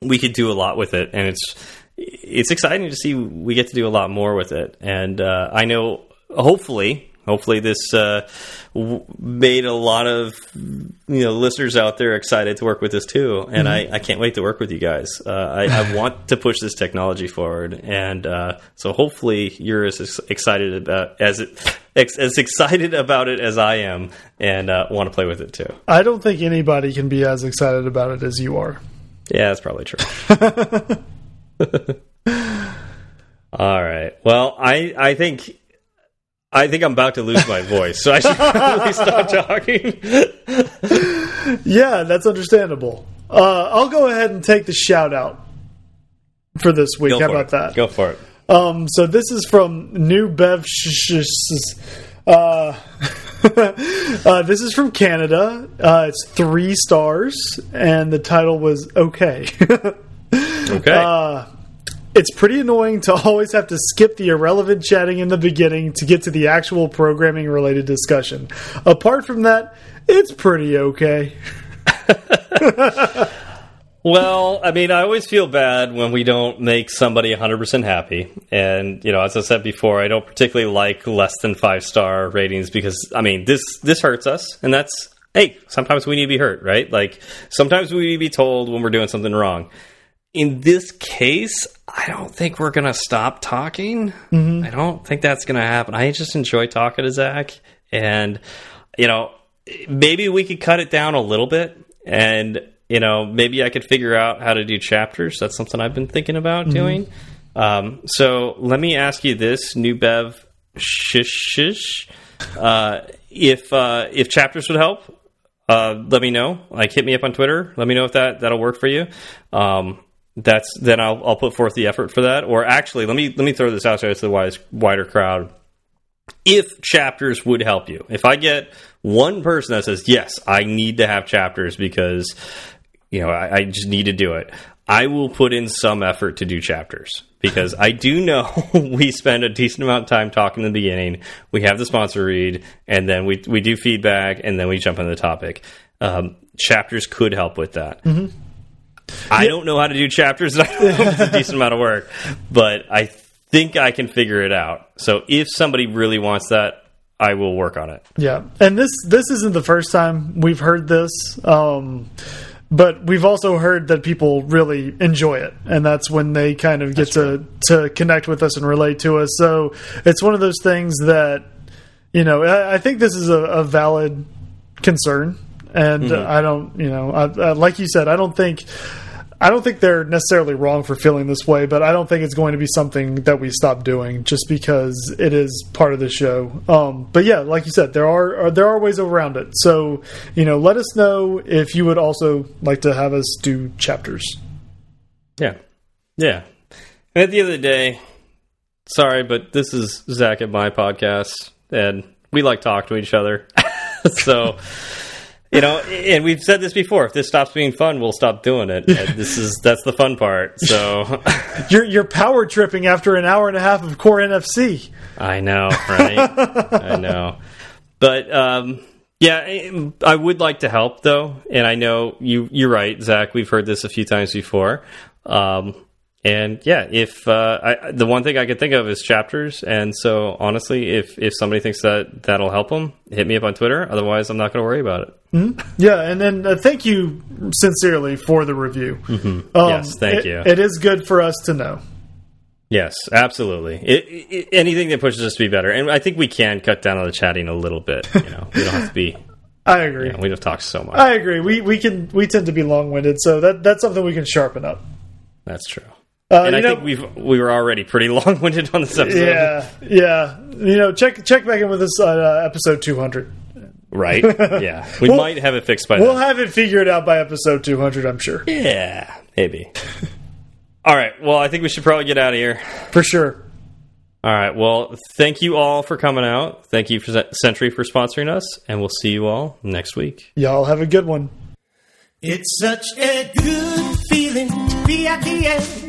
we could do a lot with it, and it's it's exciting to see we get to do a lot more with it. And uh, I know, hopefully, hopefully this uh, w made a lot of you know listeners out there excited to work with this too. And I, I can't wait to work with you guys. Uh, I, I (laughs) want to push this technology forward, and uh, so hopefully you're as excited about as it. As excited about it as I am, and uh, want to play with it too. I don't think anybody can be as excited about it as you are. Yeah, that's probably true. (laughs) (laughs) All right. Well, I I think I think I'm about to lose my voice, so I should (laughs) probably stop talking. Yeah, that's understandable. Uh, I'll go ahead and take the shout out for this week. Go How about it. that? Go for it. Um, so this is from New Bev. Sh- sh- sh- uh, (laughs) uh, this is from Canada. Uh, it's three stars, and the title was okay. (laughs) Okay. It's pretty annoying to (laughs) always have to skip the irrelevant chatting in the beginning to get to the actual programming related discussion. Apart from that, it's pretty okay. (laughs) Well, I mean, I always feel bad when we don't make somebody 100% happy. And, you know, as I said before, I don't particularly like less than 5-star ratings because I mean, this this hurts us and that's hey, sometimes we need to be hurt, right? Like sometimes we need to be told when we're doing something wrong. In this case, I don't think we're going to stop talking. I don't think that's going to happen. I just enjoy talking to Zach and you know, maybe we could cut it down a little bit and you know maybe i could figure out how to do chapters. That's something i've been thinking about doing. Um, so let me ask you this new bev shish shish. Uh, if uh, if chapters would help uh, let me know. Like hit me up on twitter. Let me know if that that'll work for you. Um, that's then I'll, I'll put forth the effort for that or actually let me let me throw this out there to the wise, wider crowd if chapters would help you. If I get one person that says, yes, I need to have chapters because, you know, I, I just need to do it, I will put in some effort to do chapters because I do know (laughs) we spend a decent amount of time talking in the beginning. We have the sponsor read and then we, we do feedback and then we jump into the topic. Um, chapters could help with that. I don't know how to do chapters. I don't know if it's a decent amount of work, but I think I can figure it out. So if somebody really wants that, I will work on it. Yeah, and this this isn't the first time we've heard this, um, but we've also heard that people really enjoy it, and that's when they kind of get to to connect with us and relate to us. So it's one of those things that you know I, I think this is a, a valid concern, and uh, hmm. I don't you know I, I, like you said I don't think. I don't think they're necessarily wrong for feeling this way, but I don't think it's going to be something that we stop doing just because it is part of the show. Um, but yeah, like you said, there are, are there are ways around it. So you know, let us know if you would also like to have us do chapters. Yeah. Yeah. And at the end of the day, sorry, but this is Zach at my podcast, and we like talk to each other. (laughs) so, you know, and we've said this before. If this stops being fun, we'll stop doing it. And this is that's the fun part. So, (laughs) You're you're power tripping after an hour and a half of core NFC. I know, right? I know. But um, Yeah, I- would like to help though, and I know you. You're right, Zach. We've heard this a few times before. Um, and yeah, if uh, I, the one thing I could think of is chapters, and so honestly, if if somebody thinks that that'll help them, hit me up on Twitter. Otherwise, I'm not going to worry about it. Yeah, and then uh, thank you sincerely for the review. Um, Yes, thank it- you. It is good for us to know. Yes, absolutely. It, it, anything that pushes us to be better, and I think we can cut down on the chatting a little bit. You know, we don't have to be. (laughs) I agree. We don't talk so much. I agree. We we can we tend to be long winded, so that that's something we can sharpen up. That's true. Uh, And I know, think we've we were already pretty (laughs) long winded on this episode. yeah, yeah. You know, check check back in with us on uh, episode two hundred. Right? (laughs) Yeah. We We'll- might have it fixed by then. We'll then. have it figured out by episode two hundred. I'm sure Yeah, maybe. all right. Well, I think we should probably get out of here. for sure. All right. Well, thank you all for coming out. Thank you for Sentry for sponsoring us, and we'll see you all next week. Y'all have a good one. It's such a good feeling to be at the end.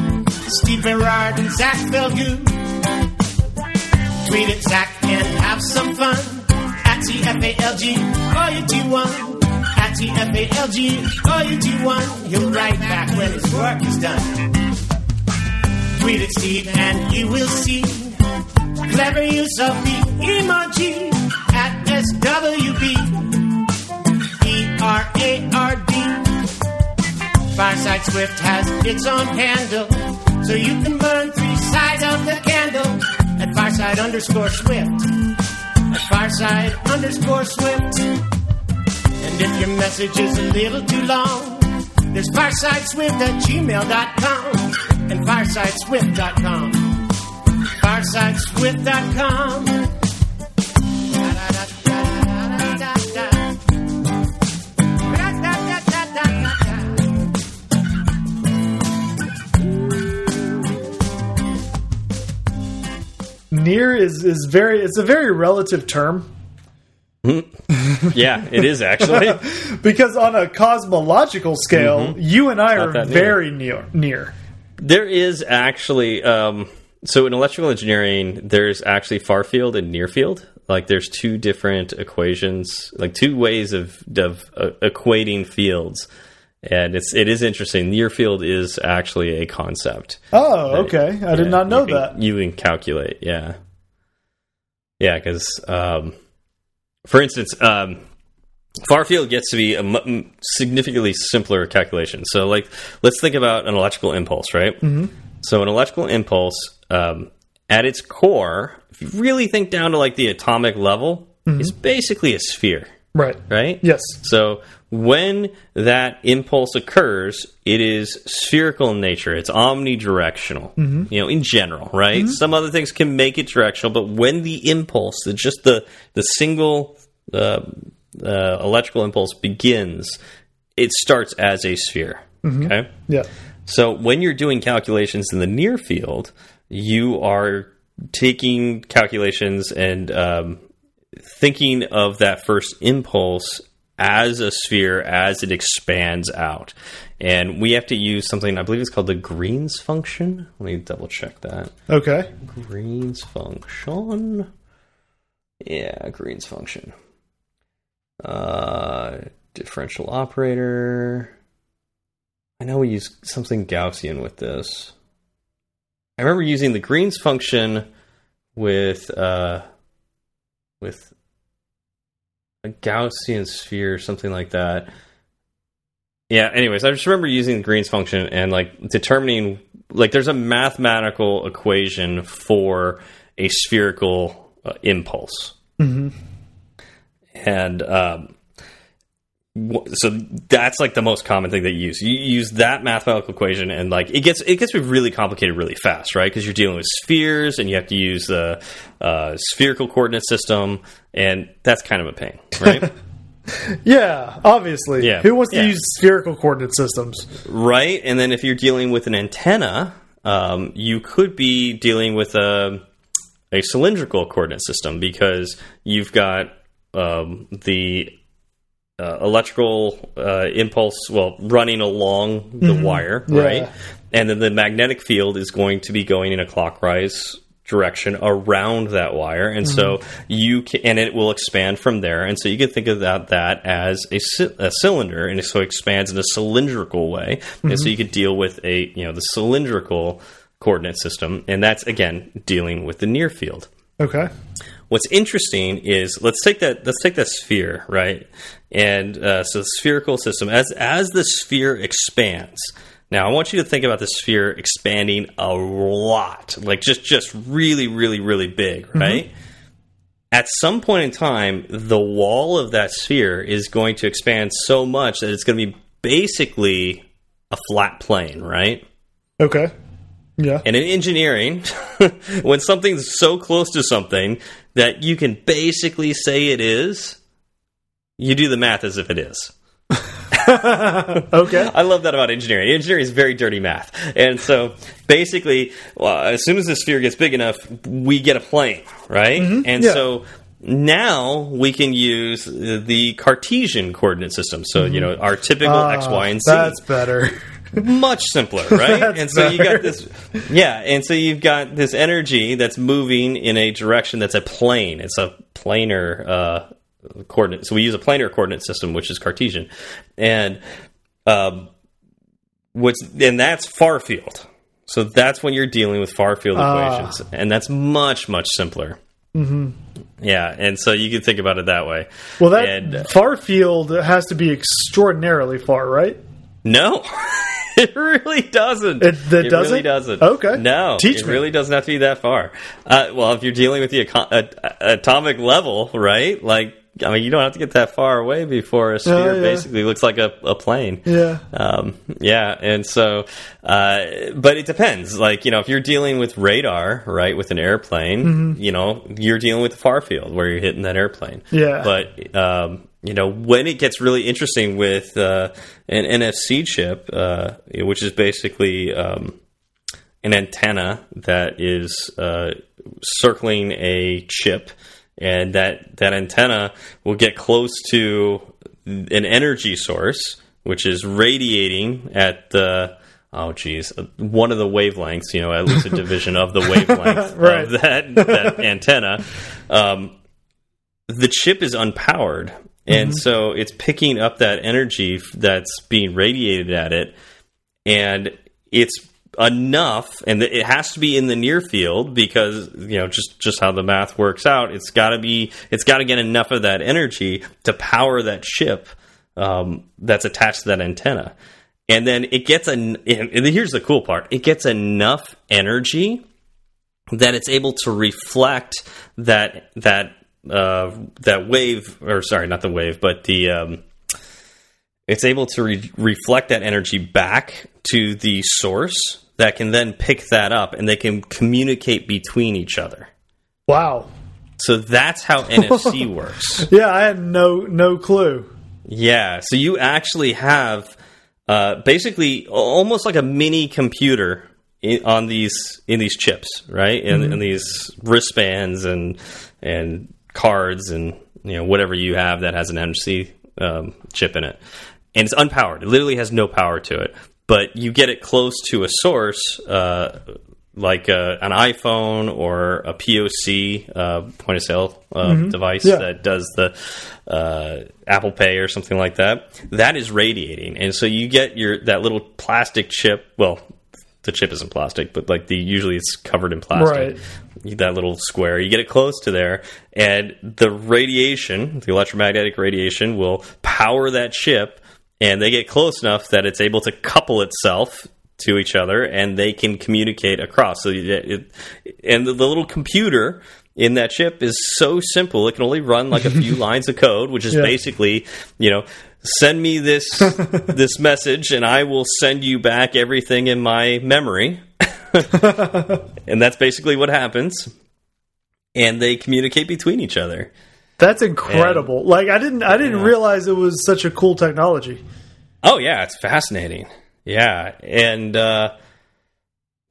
Steve Berard and Zach Falgout. Tweet at Zach and have some fun. At TFALG, all you do one. At TFALG, all you do one. He'll write back when his work is done. Tweet at Steve and you will see clever use of the emoji at SWB. E R A R D. Fireside Swift has its own handle, so you can burn three sides of the candle at Fireside underscore Swift. At Fireside underscore Swift. And if your message is a little too long, there's firesideswift at gmail.com and firesideswift.com. Firesideswift.com. Near is is very it's a very relative term Yeah, it is actually. (laughs) because on a cosmological scale, you and I are that near. very near. Near. there is actually um, so in electrical engineering, there's actually far field and near field. Like there's two different equations, like two ways of of uh, equating fields, and it's it is interesting. Near field is actually a concept. Oh, okay. I did not know you can, that. You can calculate, yeah, yeah, because um, for instance, um, far field gets to be a significantly simpler calculation. So, like, let's think about an electrical impulse, right? Mm-hmm. So, an electrical impulse, um, at its core, if you really think down to like the atomic level, is basically a sphere, Right. right? Yes. So when that impulse occurs, it is spherical in nature. It's omnidirectional, you know, in general, right? Some other things can make it directional, but when the impulse, the, just the the single uh, uh, electrical impulse begins, it starts as a sphere. Okay. Yeah. So when you're doing calculations in the near field, you are taking calculations and um, thinking of that first impulse as a sphere as it expands out. And we have to use something, I believe it's called the Green's function. Let me double check that. Okay. Green's function. Yeah, Green's function. Uh, differential operator. I know we use something Gaussian with this. I remember using the Green's function with uh, with a Gaussian sphere, something like that. Yeah. Anyways, I just remember using the Green's function and like determining like there's a mathematical equation for a spherical uh, impulse, and um, so that's like the most common thing that you use. You use that mathematical equation, and like it gets it gets really complicated really fast, right? Because you're dealing with spheres, and you have to use the uh, spherical coordinate system, and that's kind of a pain, right? (laughs) Yeah, obviously. Yeah. Who wants to Yeah. use spherical coordinate systems? right? And then if you're dealing with an antenna, um, you could be dealing with a a cylindrical coordinate system because you've got um, the uh, electrical uh, impulse, well, running along the wire, Mm-hmm. Yeah. right? And then the magnetic field is going to be going in a clockwise direction around that wire, and so Mm-hmm. you can, and it will expand from there. And so you can think of that, that as a, a cylinder, and so it expands in a cylindrical way. And Mm-hmm. so you could deal with a you know the cylindrical coordinate system, and that's again dealing with the near field. Okay. What's interesting is let's take that let's take that sphere right, and uh, so the spherical system as as the sphere expands. Now I want you to think about the sphere expanding a lot, like just just really really really big, right? At some point in time, the wall of that sphere is going to expand so much that it's going to be basically a flat plane, right? Okay. Yeah. And in engineering, (laughs) when something's so close to something that you can basically say it is, you do the math as if it is. (laughs) Okay. (laughs) I love that about engineering. Engineering is very dirty math. And so basically, well, as soon as the sphere gets big enough, we get a plane, right? And yeah. so now we can use the Cartesian coordinate system. So, you know, our typical X, Y, and Z Ah, That's better. (laughs) much simpler, right? And so you better. got this, yeah, and so you've got this energy that's moving in a direction that's a plane. It's a planar uh, coordinate. So we use a planar coordinate system, which is Cartesian, and um, what's and that's far field. So that's when you're dealing with far field Ah. equations, and that's much much simpler. Mm-hmm. Yeah, and so you can think about it that way. Well, that And, uh, far field has to be extraordinarily far, right? No, (laughs) it really doesn't. It- that really doesn't? doesn't. Okay. No, Teach it me. really doesn't have to be that far. Uh, well, if you're dealing with the aco- a- a- atomic level, right? Like, I mean, you don't have to get that far away before a sphere yeah. basically looks like a, a plane. Yeah. Um, yeah, and so, uh, but it depends. Like, you know, if you're dealing with radar, right, with an airplane, Mm-hmm. you know, you're dealing with the far field where you're hitting that airplane. Yeah. But, um, you know, when it gets really interesting with uh, an NFC chip, uh, which is basically um, an antenna that is uh, circling a chip, and that that antenna will get close to an energy source, which is radiating at the oh geez one of the wavelengths. You know, at least a (laughs) division of the wavelength Right. of that that antenna. Um, the chip is unpowered. And so it's picking up that energy that's being radiated at it, and it's enough, and it has to be in the near field because you know just just how the math works out. It's got to be, it's got to get enough of that energy to power that ship um, that's attached to that antenna, and then it gets an. And here's the cool part: it gets enough energy that it's able to reflect that that uh, that wave, or sorry, not the wave, but the um, it's able to re reflect that energy back to the source that can then pick that up, and they can communicate between each other. Wow. So that's how (laughs) NFC works. Yeah, I had no no clue. Yeah, so you actually have uh, basically almost like a mini computer in, on these in these chips, right? In, in these wristbands and and cards and you know whatever you have that has an NFC um, chip in it, and it's unpowered. It literally has no power to it, but you get it close to a source. Uh, like a, an iPhone or a POC uh, point of sale uh, device Yeah. that does the uh, Apple Pay or something like that, that is radiating, and so you get your that little plastic chip. Well, the chip isn't plastic, but like the usually it's covered in plastic. Right That little square, you get it close to there, and the radiation, the electromagnetic radiation, will power that chip, and they get close enough that it's able to couple itself to each other, and they can communicate across. So, it, and the, the little computer in that chip is so simple; it can only run like a (laughs) few lines of code, which is Yeah. basically, you know, send me this (laughs) this message, and I will send you back everything in my memory. (laughs) and that's basically what happens. And they communicate between each other. That's incredible. like I didn't I didn't Yeah. realize it was such a cool technology. Oh yeah, it's fascinating. Yeah, and uh,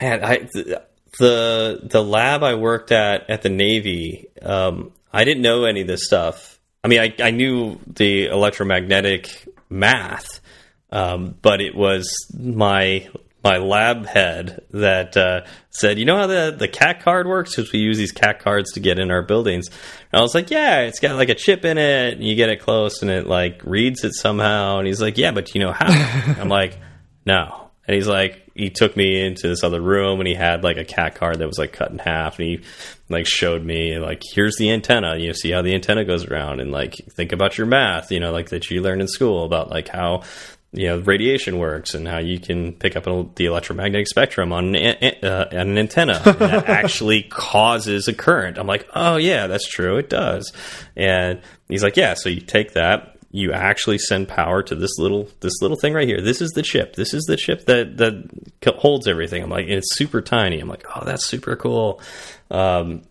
man, I the, the the lab I worked at at the Navy, um, I didn't know any of this stuff. I mean, I I knew the electromagnetic math, um, but it was my my lab head that uh, said, "You know how the the CAC card works? Because we use these CAC cards to get in our buildings." And I was like, "Yeah, it's got like a chip in it, and you get it close, and it like reads it somehow." And he's like, "Yeah, but you know how?" (laughs) I'm like, "No." And he's like, he took me into this other room, and he had like a CAC card that was like cut in half, and he like showed me like, "Here's the antenna. You see how the antenna goes around, and like think about your math, you know, like that you learned in school about like how." You know radiation works and how you can pick up an- the electromagnetic spectrum on an, uh, an antenna that (laughs) actually causes a current. I'm like, oh yeah, that's true, it does. And he's like, yeah, so you take that, you actually send power to this little this little thing right here. This is the chip. This is the chip that that holds everything. I'm like, and it's super tiny. I'm like, oh, that's super cool. Um,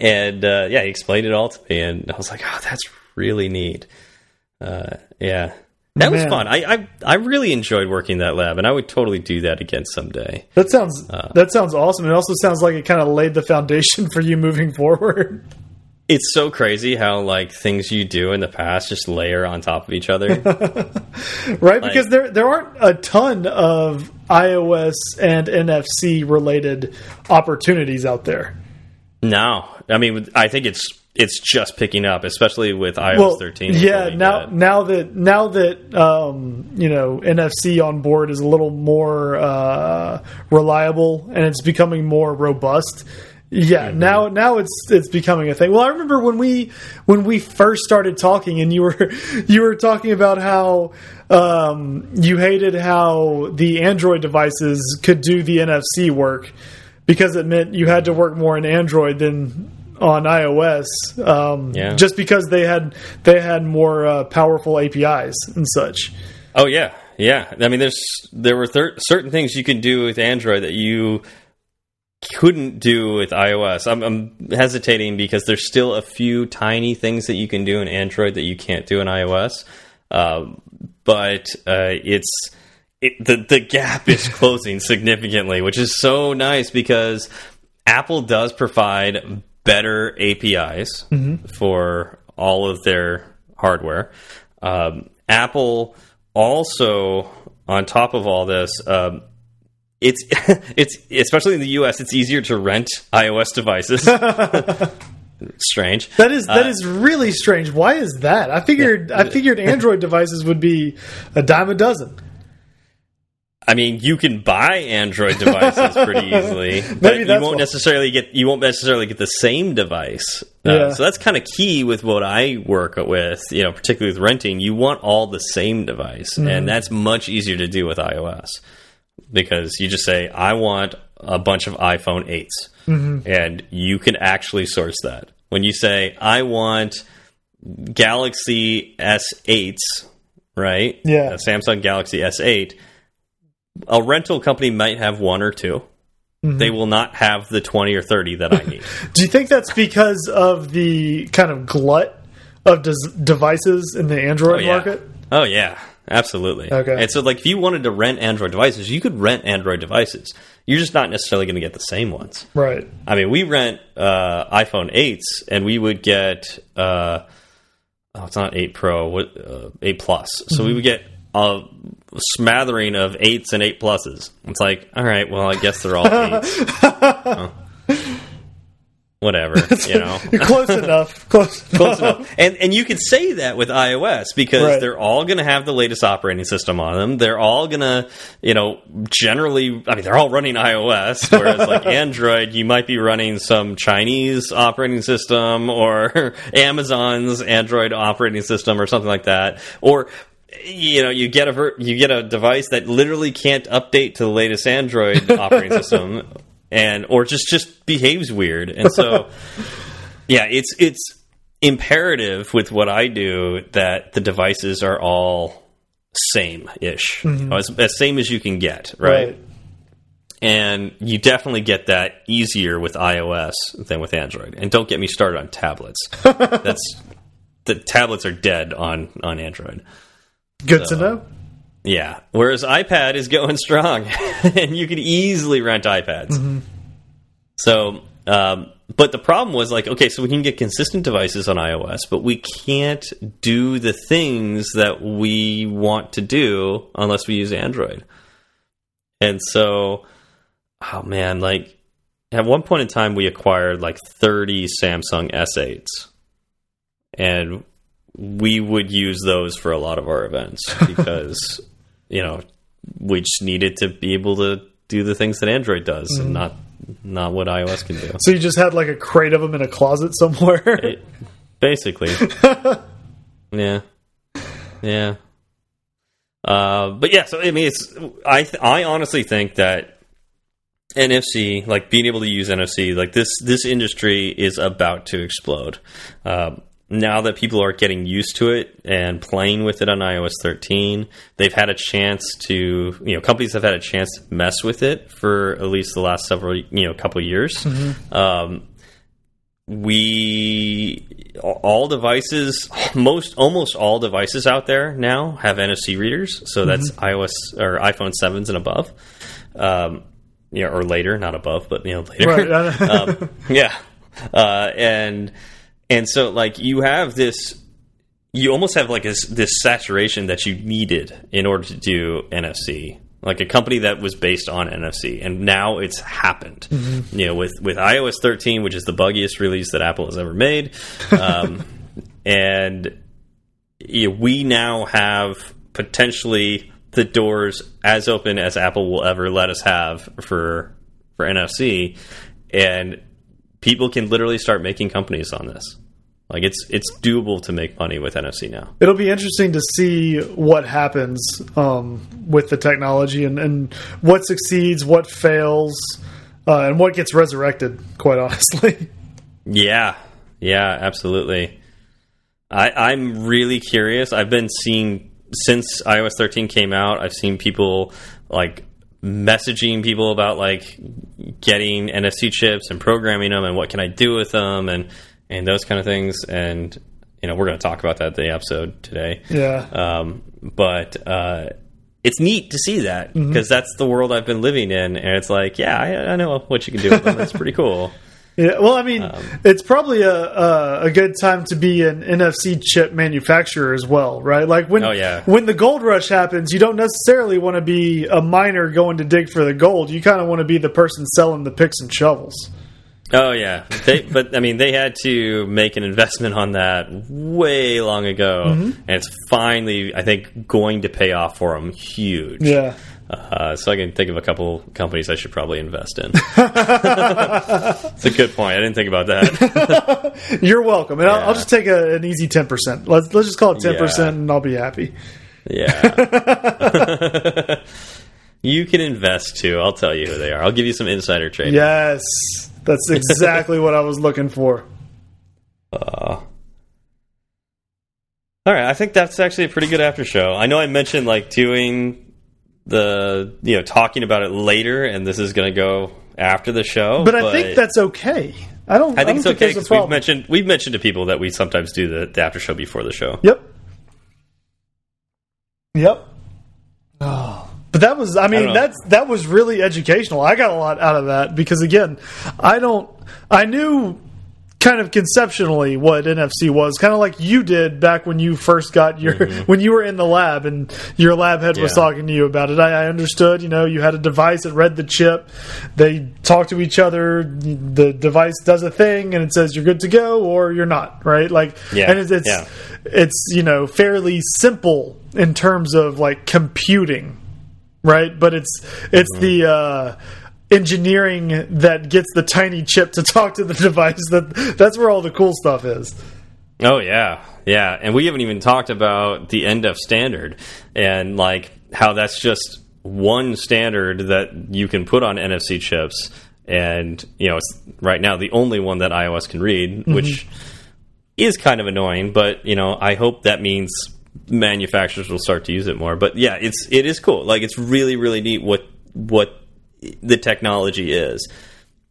and uh, yeah, he explained it all to me, and I was like, oh, that's really neat. Uh, yeah. That was fun. I, I I really enjoyed working that lab, and I would totally do that again someday. That sounds Uh. that sounds awesome. It also sounds like it kind of laid the foundation (laughs) for you moving forward. It's so crazy how like things you do in the past just layer on top of each other. (laughs) right? Because there there aren't a ton of iOS and NFC related opportunities out there. no, I mean I think it's it's just picking up, especially with iOS Well, 13. yeah. Now good. now that now that um, you know NFC on board is a little more uh, reliable and it's becoming more robust. Yeah, Mm-hmm. now now it's it's becoming a thing. Well, I remember when we when we first started talking, and you were (laughs) you were talking about how um, you hated how the Android devices could do the NFC work because it meant you had to work more in Android than on iOS. Um, Yeah. just because they had they had more uh, powerful APIs and such. Oh yeah, yeah. I mean, there's there were thir- certain things you can do with Android that you couldn't do with iOS. I'm, I'm hesitating because there's still a few tiny things that you can do in Android that you can't do in iOS. Um, but uh, it's it, the the gap is closing (laughs) significantly, which is so nice because Apple does provide better APIs for all of their hardware. Um, Apple also, on top of all this, um, it's (laughs) it's especially in the U.S. It's easier to rent iOS devices. (laughs) Strange. That is that Uh, is really strange. Why is that? I figured I figured Android devices would be a dime a dozen. I mean, you can buy Android devices pretty (laughs) easily, but you won't why. necessarily get you won't necessarily get the same device. Uh, Yeah. So that's kind of key with what I work with. You know, particularly with renting, you want all the same device, Mm-hmm. and that's much easier to do with iOS because you just say, "I want a bunch of iPhone 8s Mm-hmm. and you can actually source that. When you say, "I want Galaxy S8s," right? Yeah. A Samsung Galaxy S8 a rental company might have one or 2 Mm-hmm. They will not have the 20 or 30 that I need. (laughs) Do you think that's because of the kind of glut of devices in the Android oh, yeah. market? Oh, yeah. Absolutely. Okay. And so, like, if you wanted to rent Android devices, you could rent Android devices. You're just not necessarily going to get the same ones. Right. I mean, we rent uh, iPhone 8s, and we would get, uh, oh, it's not 8 Pro, what, uh, 8 Plus. So we would get a smattering of 8s and 8 Pluses. It's like, all right, well, I guess they're all 8s. Huh. (laughs) Whatever, you know. Close enough. (laughs) Close, Close enough. And and you could say that with iOS because Right. they're all going to have the latest operating system on them. They're all going to, you know, generally. I mean, they're all running iOS, whereas like (laughs) Android, you might be running some Chinese operating system or Amazon's Android operating system or something like that, or. You know, you get a ver- you get a device that literally can't update to the latest Android (laughs) operating system, and or just just behaves weird, and so (laughs) yeah, it's it's imperative with what I do that the devices are all same ish, mm-hmm. as, as same as you can get, right? Right. And you definitely get that easier with iOS than with Android. And don't get me started on tablets. (laughs) That's the tablets are dead on on Android. Good to know. Yeah. Whereas iPad is going strong, (laughs) and you could easily rent iPads. So, um, but the problem was like, okay, so we can get consistent devices on iOS, but we can't do the things that we want to do unless we use Android. And so, oh man, like at one point in time, we acquired like 30 Samsung S8s, and we would use those for a lot of our events (laughs) because, you know, we just needed to be able to do the things that Android does and not not what iOS can do. So you just had like a crate of them in a closet somewhere. (laughs) It- basically, (laughs) yeah, yeah. Uh, but yeah, so I mean, it's I I honestly think that NFC, like being able to use NFC, like this this industry is about to explode. Um, now that people are getting used to it and playing with it on iOS 13, they've had a chance to, you know, companies have had a chance to mess with it for at least the last several, you know, couple years. Um, we all devices most almost all devices out there now have NFC readers so that's iOS or iPhone 7s and above. Um you know, or later not above but you know later. Right. (laughs) um, yeah. Uh and and so like you have this you almost have like this, this saturation that you needed in order to do NFC like a company that was based on NFC, and now it's happened. You know, with with iOS 13, which is the buggiest release that Apple has ever made, (laughs) um, and you know, we now have potentially the doors as open as Apple will ever let us have for for NFC, and people can literally start making companies on this. Like it's it's doable to make money with NFC now. It'll be interesting to see what happens um, with the technology and, and what succeeds, what fails, uh, and what gets resurrected. Quite (laughs) honestly, Yeah, yeah, absolutely. I, I'm really curious. I've been seeing since iOS 13 came out. I've seen people like messaging people about like getting NFC chips and programming them and what can I do with them and and those kind of things. And you know, we're going to talk about that the episode today. yeah. Um, but uh, it's neat to see that because that's the world I've been living in, and it's like, yeah, I, I know what you can do with them. That's pretty cool. (laughs) Yeah, well, I mean, Um, it's probably a, a a good time to be an NFC chip manufacturer as well, right? Like when Oh, yeah. when the gold rush happens, you don't necessarily want to be a miner going to dig for the gold. You kind of want to be the person selling the picks and shovels. Oh yeah, they, but I mean, they had to make an investment on that way long ago, Mm-hmm. and it's finally, I think, going to pay off for them huge. Yeah, Uh, so I can think of a couple companies I should probably invest in. (laughs) it's a good point. I didn't think about that. (laughs) you're welcome, and I'll, I'll just take a, an easy ten percent. Let's let's just call it ten Yeah. percent, and I'll be happy. Yeah. (laughs) you can invest too. I'll tell you who they are. I'll give you some insider trading. Yes, that's exactly what I was looking for. All right, I think that's actually a pretty good after show. I know I mentioned like doing the you know talking about it later, and this is going to go after the show. But I think that's okay. I don't. I think it's don't okay there's a because we've mentioned we've mentioned to people that we sometimes do the, the after show before the show. Yep. Yep. Oh. (sighs) But that was, I mean, know. that's that was really educational. I got a lot out of that because again, I don't, I knew kind of conceptually what NFC was, kind of like you did back when you first got your (laughs) when you were in the lab and your lab head was Mm-hmm. Talking to you about it. I, I understood. You know, you had a device that read the chip. They talk to each other. The device does a thing, and it says you're good to go or you're not. Right? Like, Yeah, and it's it's, yeah. it's you know fairly simple in terms of like computing, right? But it's it's Mm-hmm. the uh, engineering that gets the tiny chip to talk to the (laughs) device. That that's where all the cool stuff is. Oh yeah, yeah, and we haven't even talked about the NDEF standard and like how that's just one standard that you can put on NFC chips, and you know it's right now the only one that iOS can read, mm-hmm. which is kind of annoying. But you know, I hope that means manufacturers will start to use it more. But yeah, it's it is cool. Like it's really really neat what what the technology is.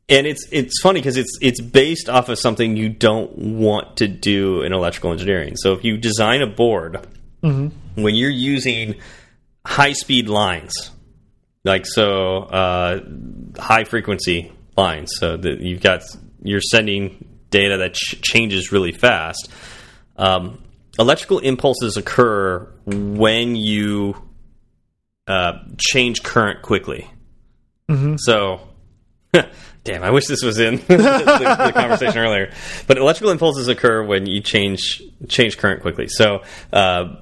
and it's it's funny because it's it's based off of something you don't want to do in electrical engineering. So if you design a board when you're using high speed lines, like so uh, high frequency lines, so that you've got you're sending data that ch changes really fast. Um, electrical impulses occur when you uh, change current quickly. So, (laughs) damn, I wish this was in (laughs) the, the conversation earlier. But electrical impulses occur when you change change current quickly. So, uh,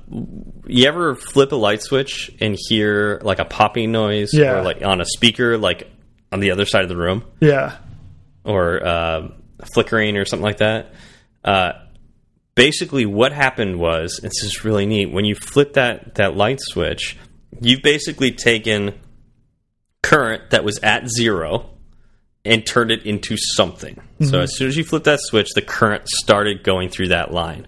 you ever flip a light switch and hear like a popping noise, Yeah. or like on a speaker, like on the other side of the room, Yeah. or uh, flickering or something like that? Uh, basically, what happened was this is really neat. When you flip that that light switch, you've basically taken current that was at zero and turned it into something. So as soon as you flip that switch, the current started going through that line.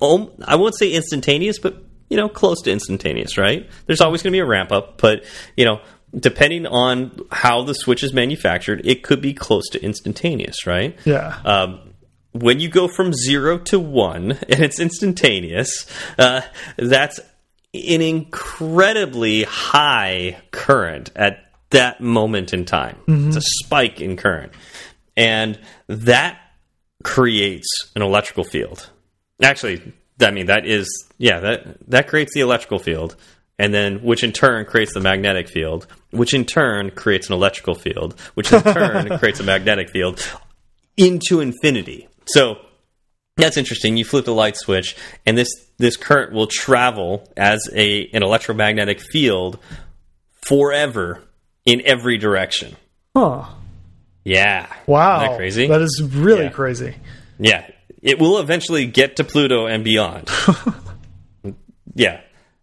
I won't say instantaneous, but you know, close to instantaneous, right? There's always going to be a ramp up, but you know, depending on how the switch is manufactured, it could be close to instantaneous, right? Yeah. um, when you go from zero to one and it's instantaneous, uh, that's an incredibly high current at that moment in time. Mm-hmm. It's a spike in current. And that creates an electrical field. Actually, I mean that is yeah, that that creates the electrical field and then which in turn creates the magnetic field, which in turn creates an electrical field, which in turn (laughs) creates a magnetic field into infinity. So that's interesting. You flip the light switch, and this this current will travel as a an electromagnetic field forever in every direction. Huh. Yeah. Wow. Isn't that crazy? That is really Yeah. crazy. Yeah. It will eventually get to Pluto and beyond. (laughs) yeah.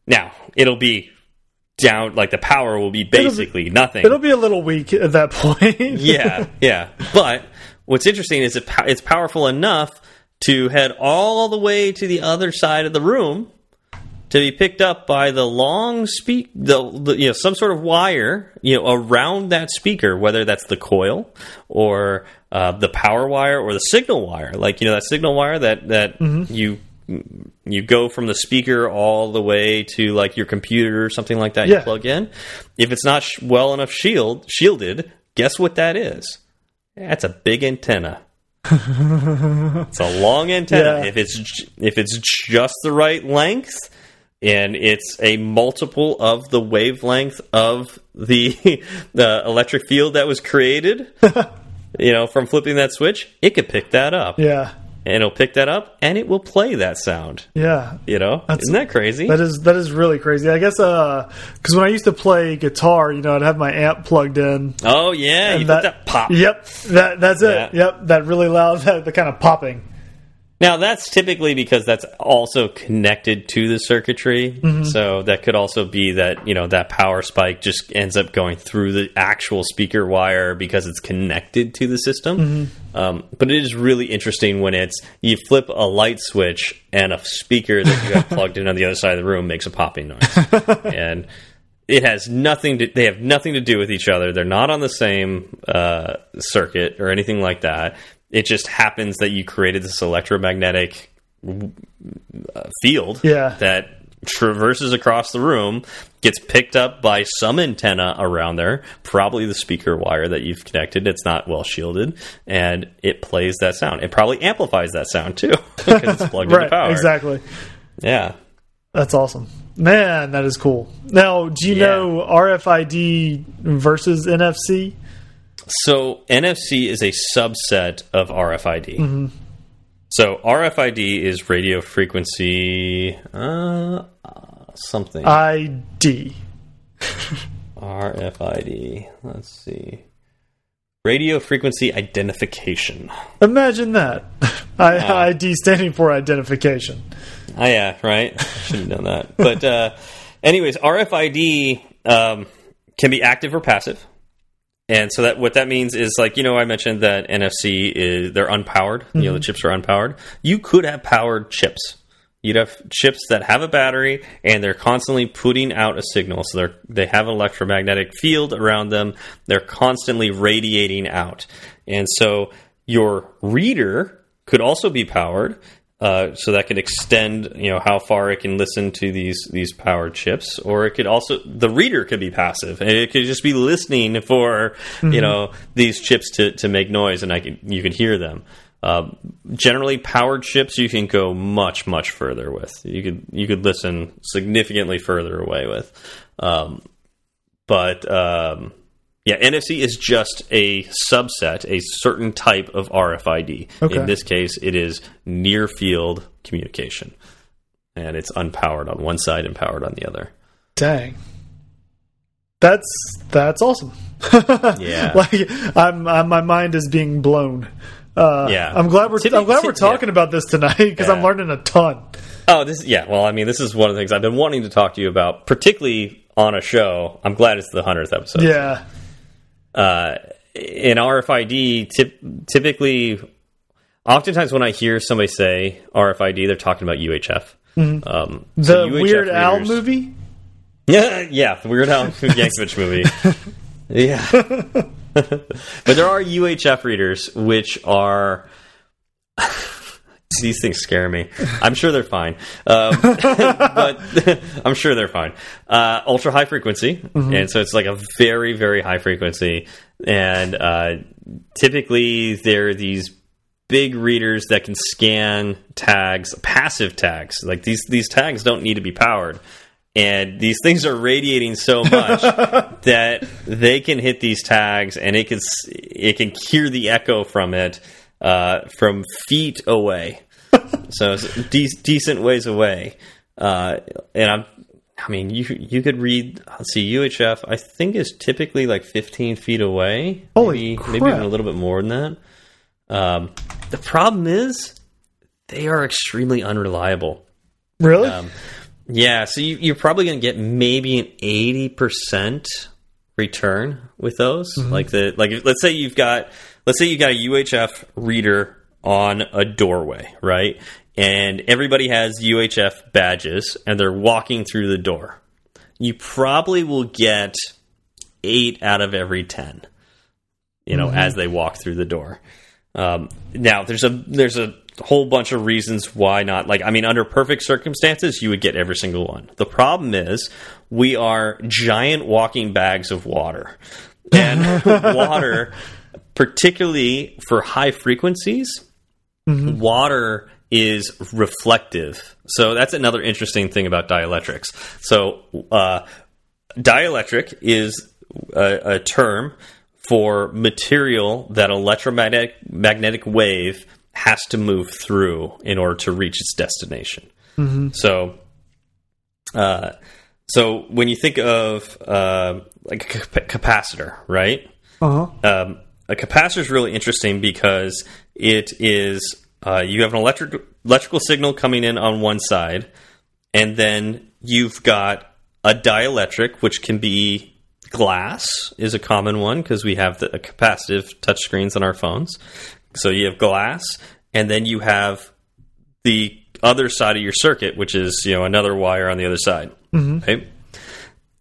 Now, it'll be down like the power will be basically nothing. It'll be a little weak at that (laughs) point. yeah, yeah. But what's interesting is it, it's powerful enough to head all the way to the other side of the room to be picked up by the long speak the, the you know some sort of wire you know around that speaker whether that's the coil or uh, the power wire or the signal wire. Like you know that signal wire that that you you go from the speaker all the way to like your computer or something like that Yeah. you plug in. If it's not sh- well enough shield shielded guess what that is? That's a big antenna. (laughs) It's a long antenna. Yeah. if it's if it's just the right length and it's a multiple of the wavelength of the (laughs) the electric field that was created (laughs) you know from flipping that switch it could pick that up Yeah. and it'll pick that up and it will play that sound Yeah. you know isn't that crazy That is that is really crazy. I guess uh because when I used to play guitar, you know, I'd have my amp plugged in. oh yeah you put that pop Yep. That that's it. Yeah. Yep. That really loud (laughs) that the kind of popping. Now that's typically because that's also connected to the circuitry. So that could also be that you know that power spike just ends up going through the actual speaker wire because it's connected to the system. Um, but it is really interesting when it's you flip a light switch and a speaker that you have (laughs) plugged in on the other side of the room makes a popping noise, and it has nothing to they have nothing to do with each other. They're not on the same uh, circuit or anything like that it just happens that you created this electromagnetic uh, field Yeah. that traverses across the room gets picked up by some antenna around there probably the speaker wire that you've connected it's not well shielded and it plays that sound it probably amplifies that sound too (laughs) because it's plugged (laughs) into power Exactly. yeah That's awesome. Man, that is cool. Now, do you Yeah. know RFID versus NFC? So NFC is a subset of RFID. So RFID is radio frequency uh, uh, something. ID. RFID. Let's see. Radio frequency identification. Imagine that. (laughs) I, ID standing for identification. Oh yeah, right. Should have known that. But uh, anyways, RFID um, can be active or passive, and so that what that means is like you know I mentioned that NFC is they're unpowered. You know the mhm. chips are unpowered. You could have powered chips. You'd have chips that have a battery and they're constantly putting out a signal. So they're they have an electromagnetic field around them. They're constantly radiating out. and so your reader could also be powered. Uh, so that could extend, you know, how far it can listen to these these powered chips, or it could also the reader could be passive, it could just be listening for, you know, these chips to, to make noise, and I can you can hear them. Uh, generally, powered chips you can go much much further with. You could you could listen significantly further away with, um, but um, yeah, NFC is just a subset, a certain type of RFID. Okay. In this case, it is near field communication, and it's unpowered on one side and powered on the other. Dang. That's that's awesome. (laughs) Yeah. like I'm, I'm my mind is being blown. Uh, Yeah. I'm glad we're I'm glad we're ty- yeah. talking about this tonight because I'm learning a ton. Oh, this yeah. Well, I mean, this is one of the things I've been wanting to talk to you about, particularly on a show. I'm glad it's the hundredth episode. Yeah. Uh, in RFID, typ typically, oftentimes when I hear somebody say RFID, they're talking about UHF. Um, Mm-hmm. The UHF Weird Al movie. Yeah, (laughs) yeah, the Weird Al (laughs) Yankovic movie. (laughs) Yeah, but there are UHF readers which are. (laughs) These things scare me. I'm sure they're fine, um, (laughs) but (laughs) I'm sure they're fine. Uh, ultra high frequency, and so it's like a very, very high frequency, and uh, typically there are these big readers that can scan tags, passive tags. Like these these tags don't need to be powered. And these things are radiating so much that they can hit these tags, and it can it can hear the echo from it uh, from feet away. (laughs) so it's de decent ways away. Uh, and I'm, I mean, you you could read. Let's see, UHF. I think is typically like 15 feet away. Holy maybe, maybe even a little bit more than that. Um, the problem is they are extremely unreliable. Really? Um, yeah, so you, you're probably going to get maybe an eighty percent return with those. Like the like, let's say you've got let's say you got a UHF reader on a doorway, right? And everybody has UHF badges, and they're walking through the door. You probably will get eight out of every ten. You know, as they walk through the door. Um, now, there's a there's a whole bunch of reasons why not. Like, I mean, under perfect circumstances, you would get every single one. The problem is we are giant walking bags of water, and (laughs) water, particularly for high frequencies, water is reflective. So that's another interesting thing about dielectrics. So uh, dielectric is a, a term for material that electromagnetic magnetic wave has to move through in order to reach its destination. So, uh, so when you think of uh, like a capacitor, right? Uh huh. um, a capacitor is really interesting because it is uh, you have an electric electrical signal coming in on one side, and then you've got a dielectric, which can be glass, is a common one because we have the capacitive touchscreens on our phones. So you have glass, and then you have the other side of your circuit, which is you know another wire on the other side, right?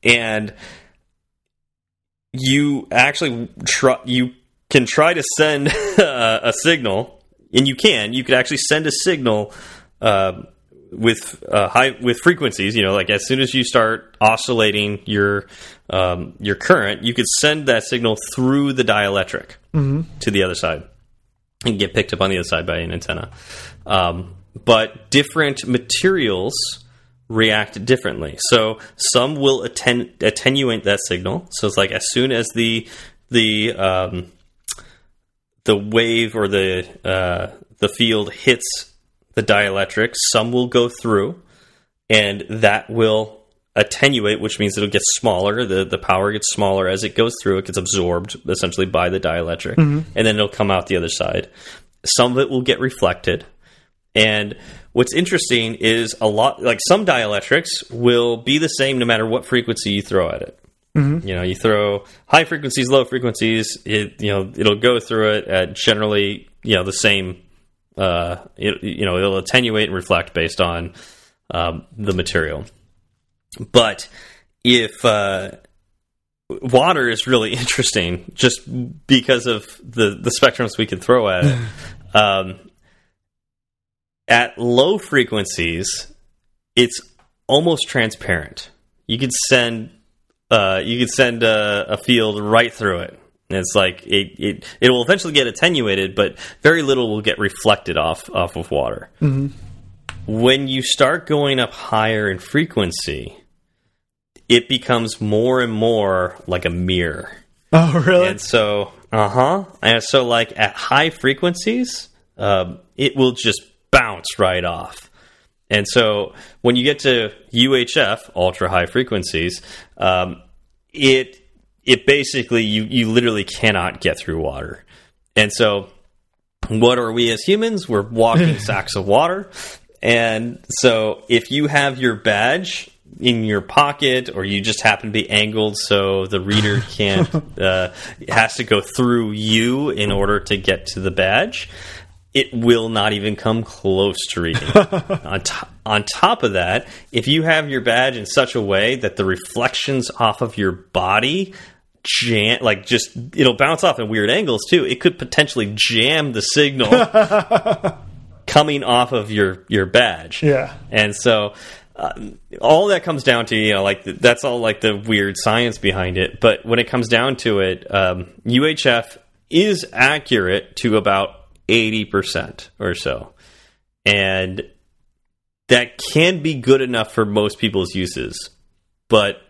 And you actually try you can try to send (laughs) a, a signal and you can you could actually send a signal uh, with uh, high with frequencies you know like as soon as you start oscillating your um, your current you could send that signal through the dielectric to the other side and get picked up on the other side by an antenna um, but different materials react differently. So some will atten attenuate that signal. So it's like as soon as the the um, the wave or the uh, the field hits the dielectric, some will go through, and that will attenuate, which means it'll get smaller. the The power gets smaller as it goes through. It gets absorbed essentially by the dielectric, and then it'll come out the other side. Some of it will get reflected. And what's interesting is a lot like some dielectrics will be the same no matter what frequency you throw at it. You know, you throw high frequencies, low frequencies, it you know it'll go through it at generally you know the same. Uh, it, you know, it'll attenuate and reflect based on um, the material. But if uh, water is really (laughs) interesting just because of the the spectrums we can throw at it. (laughs) um, at low frequencies, it's almost transparent. You could send uh, you could send a, a, field right through it. And it's like it, it it will eventually get attenuated, but very little will get reflected off off of water. Mm -hmm. When you start going up higher in frequency, it becomes more and more like a mirror. Oh, really? And so, uh huh. And so, like at high frequencies, um, it will just bounce right off. And so when you get to UHF, ultra high frequencies, um, it it basically you you literally cannot get through water. And so what are we as humans? We're walking (laughs) sacks of water. And so if you have your badge in your pocket or you just happen to be angled so the reader (laughs) can't uh, has to go through you in order to get to the badge it will not even come close to reading. (laughs) on, on top of that, if you have your badge in such a way that the reflections off of your body jam like just it'll bounce off in weird angles too. It could potentially jam the signal (laughs) coming off of your your badge. Yeah. And so uh, all that comes down to you know like that's all like the weird science behind it. But when it comes down to it um, uhf is accurate to about 80% or so. And that can be good enough for most people's uses. But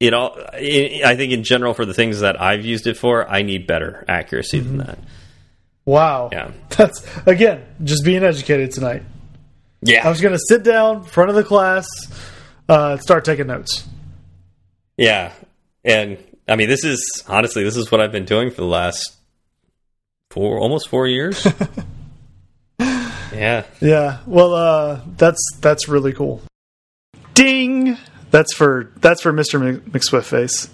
it all I think in general for the things that I've used it for, I need better accuracy mm -hmm. than mm-hmm. that. Wow. Yeah. (laughs) That's again, just being educated tonight. Yeah. I was going to sit down front of the class, uh, start taking notes. Yeah. And I mean, this is honestly, this is what I've been doing for the last four almost four years. (laughs) yeah. Yeah. Well, uh, that's that's really cool. Ding. That's for that's for Mr. McSwift face.